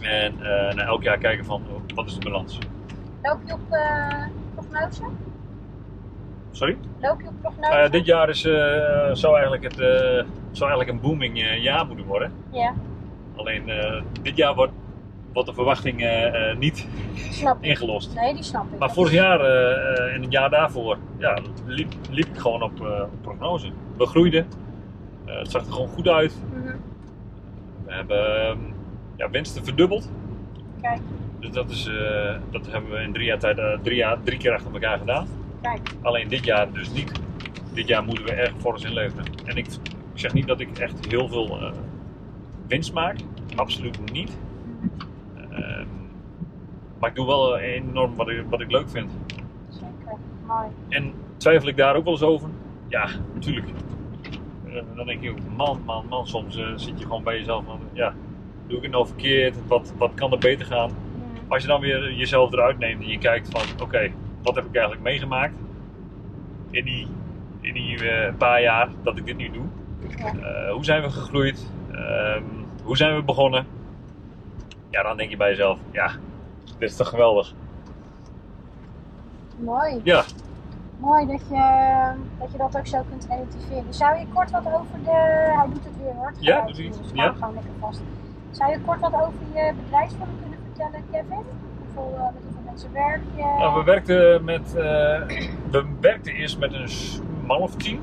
S2: En na elk jaar kijken van wat is de balans.
S1: Loop je op prognose?
S2: Sorry?
S1: Loop je op prognose?
S2: Dit jaar is, zou, eigenlijk het, zou eigenlijk een booming eh, jaar moeten worden.
S1: Ja,
S2: Alleen eh, dit jaar wordt, wordt de verwachting eh, niet ingelost.
S1: Nee, die snap ik.
S2: Maar vorig jaar en het jaar daarvoor ja, liep, liep ik gewoon op, op prognose. We groeiden. Het zag er gewoon goed uit.
S1: Mhm.
S2: We hebben ehm, ja, winsten verdubbeld.
S1: Kijk,
S2: Dus dat, is, dat hebben we in drie jaar tijd drie, jaar, drie keer achter elkaar gedaan.
S1: kijk.
S2: Alleen dit jaar dus niet. Dit jaar moeten we erg fors inleveren. En ik zeg niet dat ik echt heel veel eh, winst maak. Absoluut niet. Ehm, maar ik doe wel eh, enorm wat ik, wat ik leuk vind.
S1: Zeker. Mooi.
S2: En twijfel ik daar ook wel eens over? Ja, natuurlijk. Eh, dan denk je ook, man, man, man, soms zit je gewoon bij jezelf van, ja, doe ik het nou verkeerd? Wat, wat kan er beter gaan? Als je dan weer jezelf eruit neemt en je kijkt van, oké, wat heb ik eigenlijk meegemaakt in die, in die paar jaar dat ik dit nu doe? Eh, hoe zijn we gegroeid? Ehm, hoe zijn we begonnen? Ja, dan denk je bij jezelf, ja, dit is toch geweldig?
S1: Mooi.
S2: Ja,
S1: Mooi dat je, dat je dat ook zo kunt relativeren. Zou je kort wat over de. Hij doet het weer hoor.
S2: Ja, doet hij.
S1: Dus
S2: Ja.
S1: gewoon lekker vast. Zou je kort wat over je bedrijfsvorm kunnen vertellen, Kevin? Hoeveel, eh, met hoeveel mensen werk je?
S2: Nou, we, werkten met, eh, we werkten eerst met een man of tien.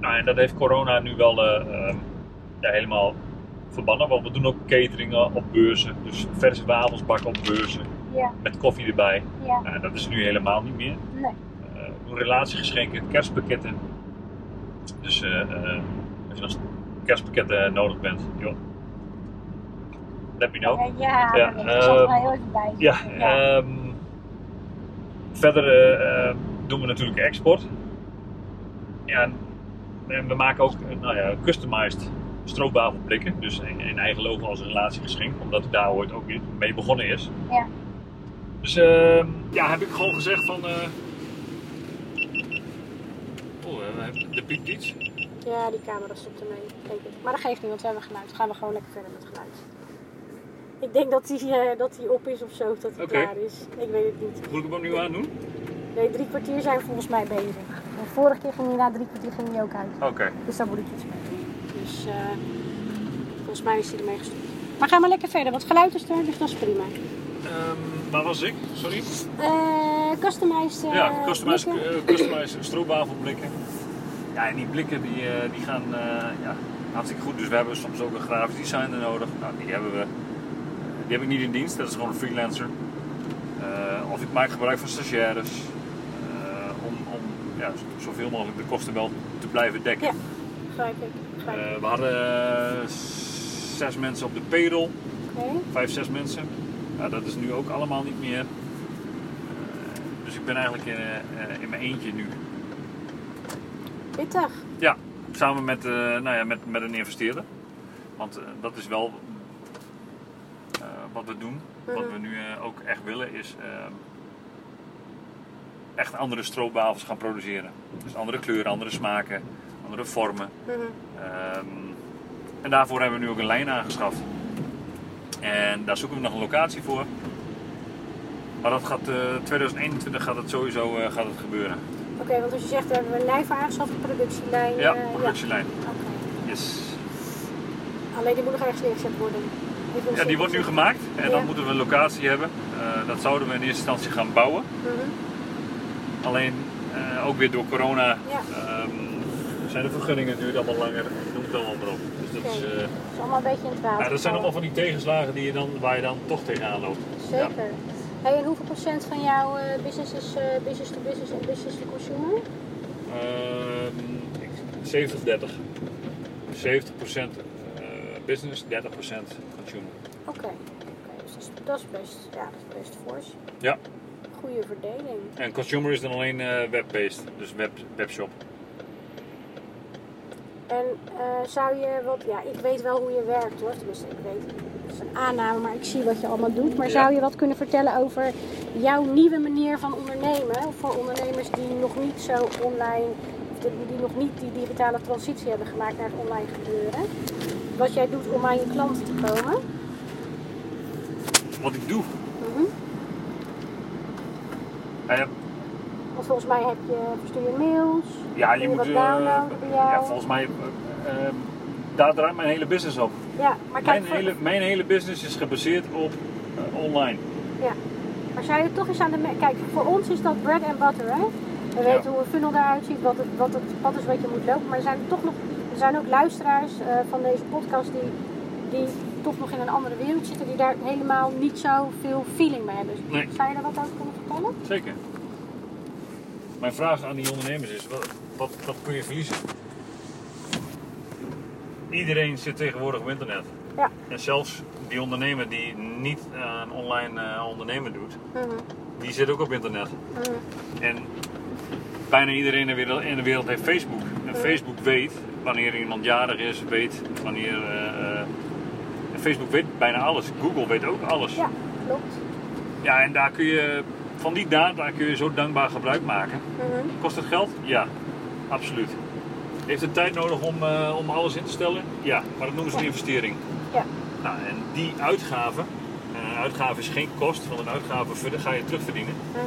S2: Nou, en dat heeft corona nu wel eh, ehm, ja, helemaal verbannen. Want we doen ook cateringen op beurzen. Dus verse wafels bakken op beurzen.
S1: Ja,
S2: Met koffie erbij.
S1: ja.
S2: Nou, dat is nu helemaal niet meer.
S1: Nee.
S2: Eh, we doen relatiegeschenken, kerstpakketten. Dus eh, eh, als je nog kerstpakketten nodig bent, joh. Let me know.
S1: Ja, ja,
S2: Ja,
S1: ik. zal er
S2: ehm,
S1: wel heel even bij
S2: Ja, ehm, verder eh, eh, doen we natuurlijk export. Ja, en- we maken ook nou ja, customized stroopwafelblikken. Dus een, een eigen logo als een relatiegeschenk, omdat het daar ooit ook mee begonnen is.
S1: Ja.
S2: Dus ehm, ja, heb ik gewoon gezegd van. eh Oh, eh, de piept iets.
S1: Ja, die camera stopt ermee, denk ik. Maar dat geeft niet, want we hebben geluid. Gaan we gewoon lekker verder met geluid. Ik denk dat die, eh, dat die op is of zo, dat die
S2: Oké.
S1: klaar is. Ik weet het niet.
S2: Moet ik hem opnieuw aandoen?
S1: Nee, drie kwartier zijn we volgens mij bezig. De vorige keer ging hij na drie kwartier ging hij ook uit.
S2: Oké.
S1: Dus daar moet ik iets mee doen. Dus eh, volgens mij is hij ermee gestopt. Maar ga maar lekker verder, want geluid is er, dus dat is prima.
S2: Ehm, waar was ik? Sorry.
S1: Eh customized eh,
S2: Ja, customized,
S1: blikken.
S2: eh, customized stroopwafelblikken. Ja, en die blikken die, eh, die gaan eh, ja, hartstikke goed. Dus we hebben soms ook een grafisch designer nodig. Nou, die hebben we. Die heb ik niet in dienst, dat is gewoon een freelancer. Eh, of ik maak gebruik van stagiaires. Ja, zoveel mogelijk de kosten wel te blijven dekken.
S1: Ja. Begrijp ik. Begrijp ik.
S2: Eh, we hadden eh, zes mensen op de payroll.
S1: Oké.
S2: vijf, zes mensen. Ja, dat is nu ook allemaal niet meer. Eh, dus ik ben eigenlijk in, in mijn eentje nu.
S1: Pittig.
S2: Ja, samen met, nou ja, met, met een investeerder. Want dat is wel wat we doen. Wat
S1: Mhm.
S2: we nu ook echt willen is echt andere stroopwafels gaan produceren. Dus andere kleuren, andere smaken, andere vormen.
S1: Mhm.
S2: Ehm, en daarvoor hebben we nu ook een lijn aangeschaft. En daar zoeken we nog een locatie voor. Maar dat gaat, eh 2021 gaat het sowieso eh, gaat het gebeuren.
S1: Oké, want als je zegt, we hebben een lijn voor aangeschaft, een productielijn.
S2: Ja,
S1: eh,
S2: productielijn.
S1: Oké.
S2: Yes.
S1: Alleen die moet nog ergens neergezet worden.
S2: Ja, die wordt nu gemaakt en dan
S1: Ja.
S2: moeten we een locatie hebben. Dat zouden we in eerste instantie gaan bouwen.
S1: Mhm.
S2: Alleen eh, ook weer door corona
S1: Ja.
S2: ehm, zijn de vergunningen duurt allemaal langer. Noem het allemaal maar op. Dus dat, is, eh,
S1: is allemaal een beetje in het water.
S2: ja, dat zijn allemaal van die tegenslagen die je dan, waar je dan toch tegenaan loopt.
S1: Zeker. Hey, en hoeveel procent van jouw eh, business is business to business en business to consumer?
S2: Ehm, ik- 70-30. 70% eh, business, 30% consumer.
S1: Oké, dus dat is, dat is best, ja, dat is best fors.
S2: Ja.
S1: Goede verdeling.
S2: En consumer is dan alleen eh, web-based, dus web, webshop.
S1: En eh, zou je, wat, ja, ik weet wel hoe je werkt hoor, tenminste ik weet, het is een aanname, maar ik zie wat je allemaal doet. Maar
S2: Ja.
S1: zou je wat kunnen vertellen over jouw nieuwe manier van ondernemen voor ondernemers die nog niet zo online, die nog niet die digitale transitie hebben gemaakt naar het online gebeuren? Wat jij doet om aan je klanten te komen?
S2: Wat ik doe? Eh,
S1: Want volgens mij heb je, verstuur je mails,
S2: ja, je
S1: je
S2: moet... eh,
S1: downloaden bij jou?
S2: ja, volgens mij... eh, eh, daar draait mijn hele business op.
S1: ja, maar kijk,
S2: Mijn
S1: voor-
S2: hele, mijn hele business is gebaseerd op eh, online.
S1: Ja, maar zou je toch eens aan de... Kijk, voor ons is dat bread and butter, hè? We weten
S2: Ja.
S1: hoe een funnel eruit ziet, wat het, wat het pad is wat je moet lopen. Maar er zijn toch nog... Er zijn ook luisteraars van deze podcast die, die toch nog in een andere wereld zitten. Die daar helemaal niet zo veel feeling mee hebben. Dus
S2: Nee.
S1: Zou je daar wat over kunnen vertellen?
S2: Zeker. Mijn vraag aan die ondernemers is, wat, wat, wat kun je verliezen? Iedereen zit tegenwoordig op internet.
S1: Ja.
S2: En zelfs die ondernemer die niet aan online eh, ondernemen doet,
S1: Mhm,
S2: die zit ook op internet.
S1: mhm.
S2: En bijna iedereen in de wereld, in de wereld heeft Facebook. En Facebook weet wanneer iemand jarig is, weet wanneer... eh, eh, Facebook weet bijna alles. Google weet ook alles.
S1: Ja, klopt.
S2: Ja, en daar kun je, van die data kun je zo dankbaar gebruik maken.
S1: Mhm.
S2: Kost het geld? Ja, absoluut. Heeft het tijd nodig om, eh, om alles in te stellen? Ja, maar dat noemen ze een investering.
S1: Ja.
S2: Nou, en die uitgave, en een uitgave is geen kost, want een uitgave ga je terugverdienen.
S1: Mhm,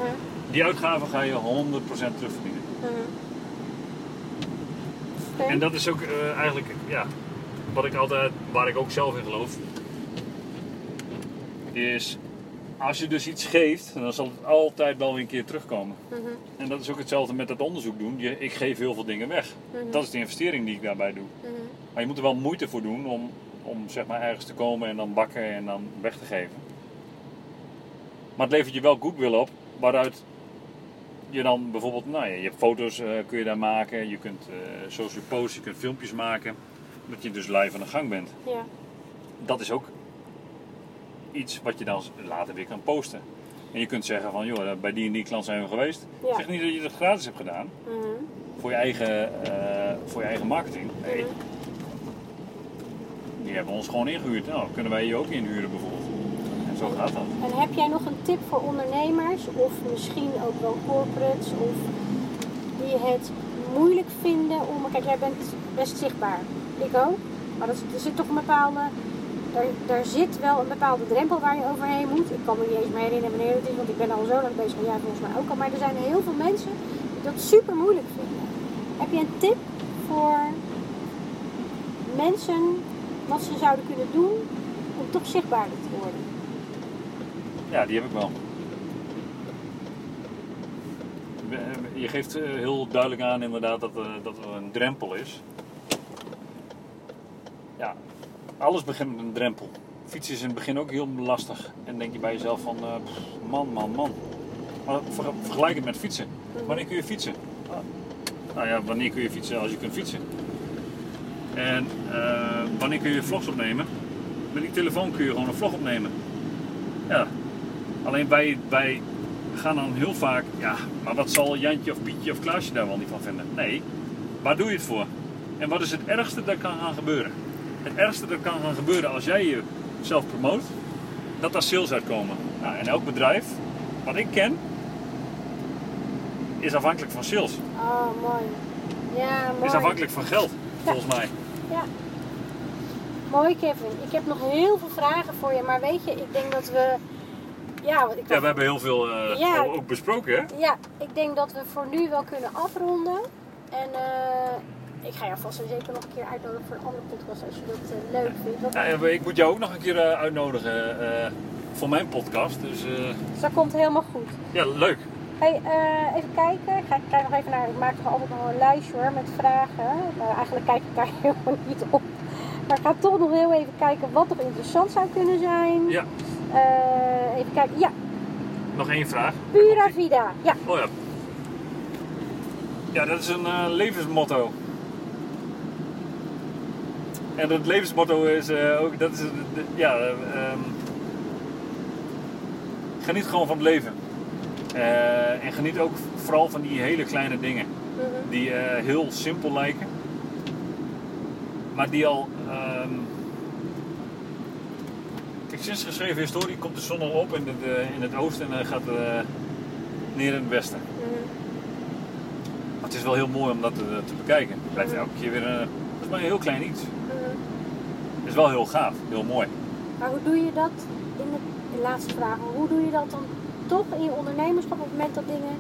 S2: Die uitgave ga je 100% terugverdienen.
S1: mhm. Oké.
S2: En dat is ook eh, eigenlijk, ja, wat ik altijd, waar ik ook zelf in geloof, is als je dus iets geeft, dan zal het altijd wel weer een keer terugkomen.
S1: Mhm,
S2: En dat is ook hetzelfde met dat onderzoek doen. Je, ik geef heel veel dingen weg.
S1: mhm,
S2: Dat is de investering die ik daarbij doe.
S1: mhm.
S2: Maar je moet er wel moeite voor doen om, om zeg maar ergens te komen en dan bakken en dan weg te geven. Maar het levert je wel goodwill op, waaruit je dan bijvoorbeeld, nou ja, je hebt foto's eh, kun je daar maken, je kunt eh social posts, je kunt filmpjes maken, dat je dus live aan de gang bent.
S1: Ja,
S2: Dat is ook iets wat je dan later weer kan posten. En je kunt zeggen van, joh, bij die en die klant zijn we geweest.
S1: Ja.
S2: Zeg niet dat je het gratis hebt gedaan,
S1: mhm,
S2: voor je eigen, eh, voor je eigen marketing. Nee,
S1: mhm.
S2: die hebben ons gewoon ingehuurd. Nou, kunnen wij je ook inhuren bijvoorbeeld. En zo gaat dat.
S1: En heb jij nog een tip voor ondernemers of misschien ook wel corporates of die het moeilijk vinden om. Kijk, jij bent best zichtbaar. Ik ook. Maar dat, er zit toch een bepaalde. Daar zit wel een bepaalde drempel waar je overheen moet. Ik kan me niet eens meer herinneren wanneer het is, want ik ben al zo lang bezig. Jij volgens mij ook al. Maar er zijn heel veel mensen die dat super moeilijk vinden. Heb je een tip voor mensen wat ze zouden kunnen doen om toch zichtbaarder te worden?
S2: Ja, die heb ik wel. Je geeft eh, heel duidelijk aan inderdaad dat, eh, dat er een drempel is. Ja, alles begint met een drempel. Fietsen is in het begin ook heel lastig. En denk je bij jezelf van, eh, man, man, man. Maar ver- vergelijk het met fietsen. Wanneer kun je fietsen? Ah, Nou ja, wanneer kun je fietsen als je kunt fietsen? En eh, wanneer kun je vlogs opnemen? Met die telefoon kun je gewoon een vlog opnemen. Ja, Alleen wij, wij gaan dan heel vaak, ja, maar wat zal Jantje of Pietje of Klaasje daar wel niet van vinden? Nee, waar doe je het voor? En wat is het ergste dat kan gaan gebeuren? Het ergste dat kan gaan gebeuren als jij jezelf promoot, dat daar sales uitkomen. Nou, en elk bedrijf wat ik ken, is afhankelijk van sales.
S1: Oh, mooi. Ja, mooi.
S2: Is afhankelijk van geld, volgens mij.
S1: Ja. Mooi, Kevin. Ik heb nog heel veel vragen voor je, maar weet je, ik denk dat we. Ja, ik
S2: Ja, we hebben heel veel eh,
S1: Ja.
S2: ook- ook besproken, hè?
S1: ja, ik denk dat we voor nu wel kunnen afronden. En eh, ik ga jou vast en zeker nog een keer uitnodigen voor een andere podcast als je dat eh, leuk vindt.
S2: Ja, ik moet jou ook nog een keer eh, uitnodigen eh, voor mijn podcast. Dus
S1: dus dat komt helemaal goed.
S2: ja, leuk.
S1: Hey, even kijken. Ik, ga, ik kijk nog even naar. Ik maak toch altijd nog een lijstje hoor met vragen. Eigenlijk kijk ik daar helemaal niet op. Maar ik ga toch nog heel even kijken wat nog interessant zou kunnen zijn.
S2: Ja.
S1: Even kijken. Ja.
S2: nog één vraag.
S1: Pura vida. Ja.
S2: Oh ja. Ja, dat is een levensmotto. En het levensmotto is eh, ook, dat is, ja, eh, ehm, geniet gewoon van het leven. Eh, en geniet ook vooral van die hele kleine dingen.
S1: Mhm.
S2: Die eh, heel simpel lijken. Maar die al... ehm, Kijk, sinds geschreven historie komt de zon al op in het, in het oosten en gaat neer in het westen.
S1: Mhm.
S2: Maar het is wel heel mooi om dat te, te bekijken. Het blijft elke keer weer een, dat is maar een heel klein iets. Is wel heel gaaf, heel mooi.
S1: Maar hoe doe je dat in de, de laatste vraag? Hoe doe je dat dan toch in je ondernemerschap op het moment dat dingen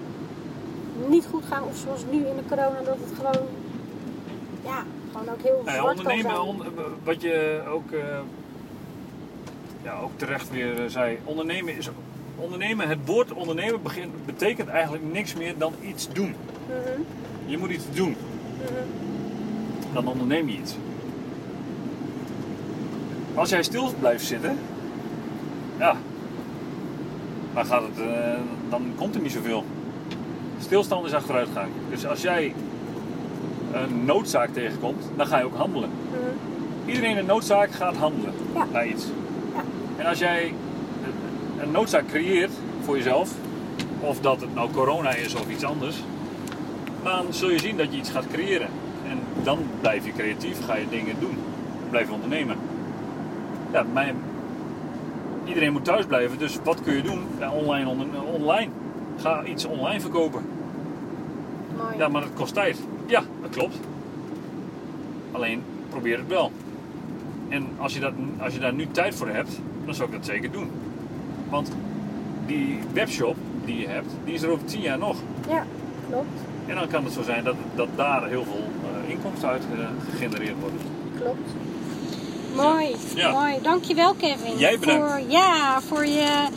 S1: niet goed gaan? Of zoals nu in de corona, dat het gewoon, ja, gewoon ook heel
S2: Nou ja,
S1: zwart kan zijn.
S2: wat je ook, eh, ja, ook terecht weer eh, zei, ondernemen is ondernemen, het woord ondernemen begint, betekent eigenlijk niks meer dan iets doen.
S1: Mhm.
S2: Je moet iets doen,
S1: Mhm.
S2: dan onderneem je iets. Als jij stil blijft zitten, ja, dan, gaat het, eh, dan komt er niet zoveel. Stilstand is achteruitgang. Dus als jij een noodzaak tegenkomt, dan ga je ook handelen.
S1: Mhm.
S2: Iedereen een noodzaak gaat handelen
S1: Ja.
S2: naar iets.
S1: Ja.
S2: En als jij een noodzaak creëert voor jezelf, of dat het nou corona is of iets anders, dan zul je zien dat je iets gaat creëren. En dan blijf je creatief, ga je dingen doen, blijf je ondernemen. Ja, mijn, iedereen moet thuis blijven, dus wat kun je doen? Ja, online, online. Ga iets online verkopen.
S1: Mooi.
S2: Ja, maar dat kost tijd. Ja, dat klopt. Alleen probeer het wel. En als je, dat, als je daar nu tijd voor hebt, dan zou ik dat zeker doen. Want die webshop die je hebt, die is er over 10 jaar nog.
S1: Ja, klopt.
S2: En dan kan het zo zijn dat, dat daar heel veel eh, inkomsten uit eh, gegenereerd worden.
S1: Klopt. Mooi,
S2: Ja.
S1: mooi. Dankjewel Kevin.
S2: Jij bedankt.
S1: Voor, ja, voor je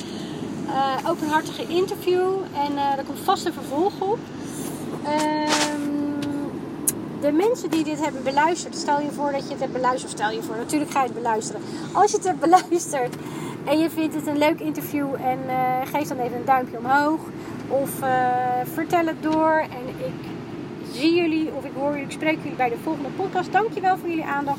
S1: eh, openhartige interview. En eh er komt vast een vervolg op. Ehm, de mensen die dit hebben beluisterd, stel je voor dat je het hebt beluisterd. Of stel je voor, natuurlijk ga je het beluisteren. Als je het hebt beluisterd en je vindt het een leuk interview en eh, geef dan even een duimpje omhoog. Of vertel het door. En ik zie jullie of ik hoor jullie, ik spreek jullie bij de volgende podcast. Dankjewel voor jullie aandacht.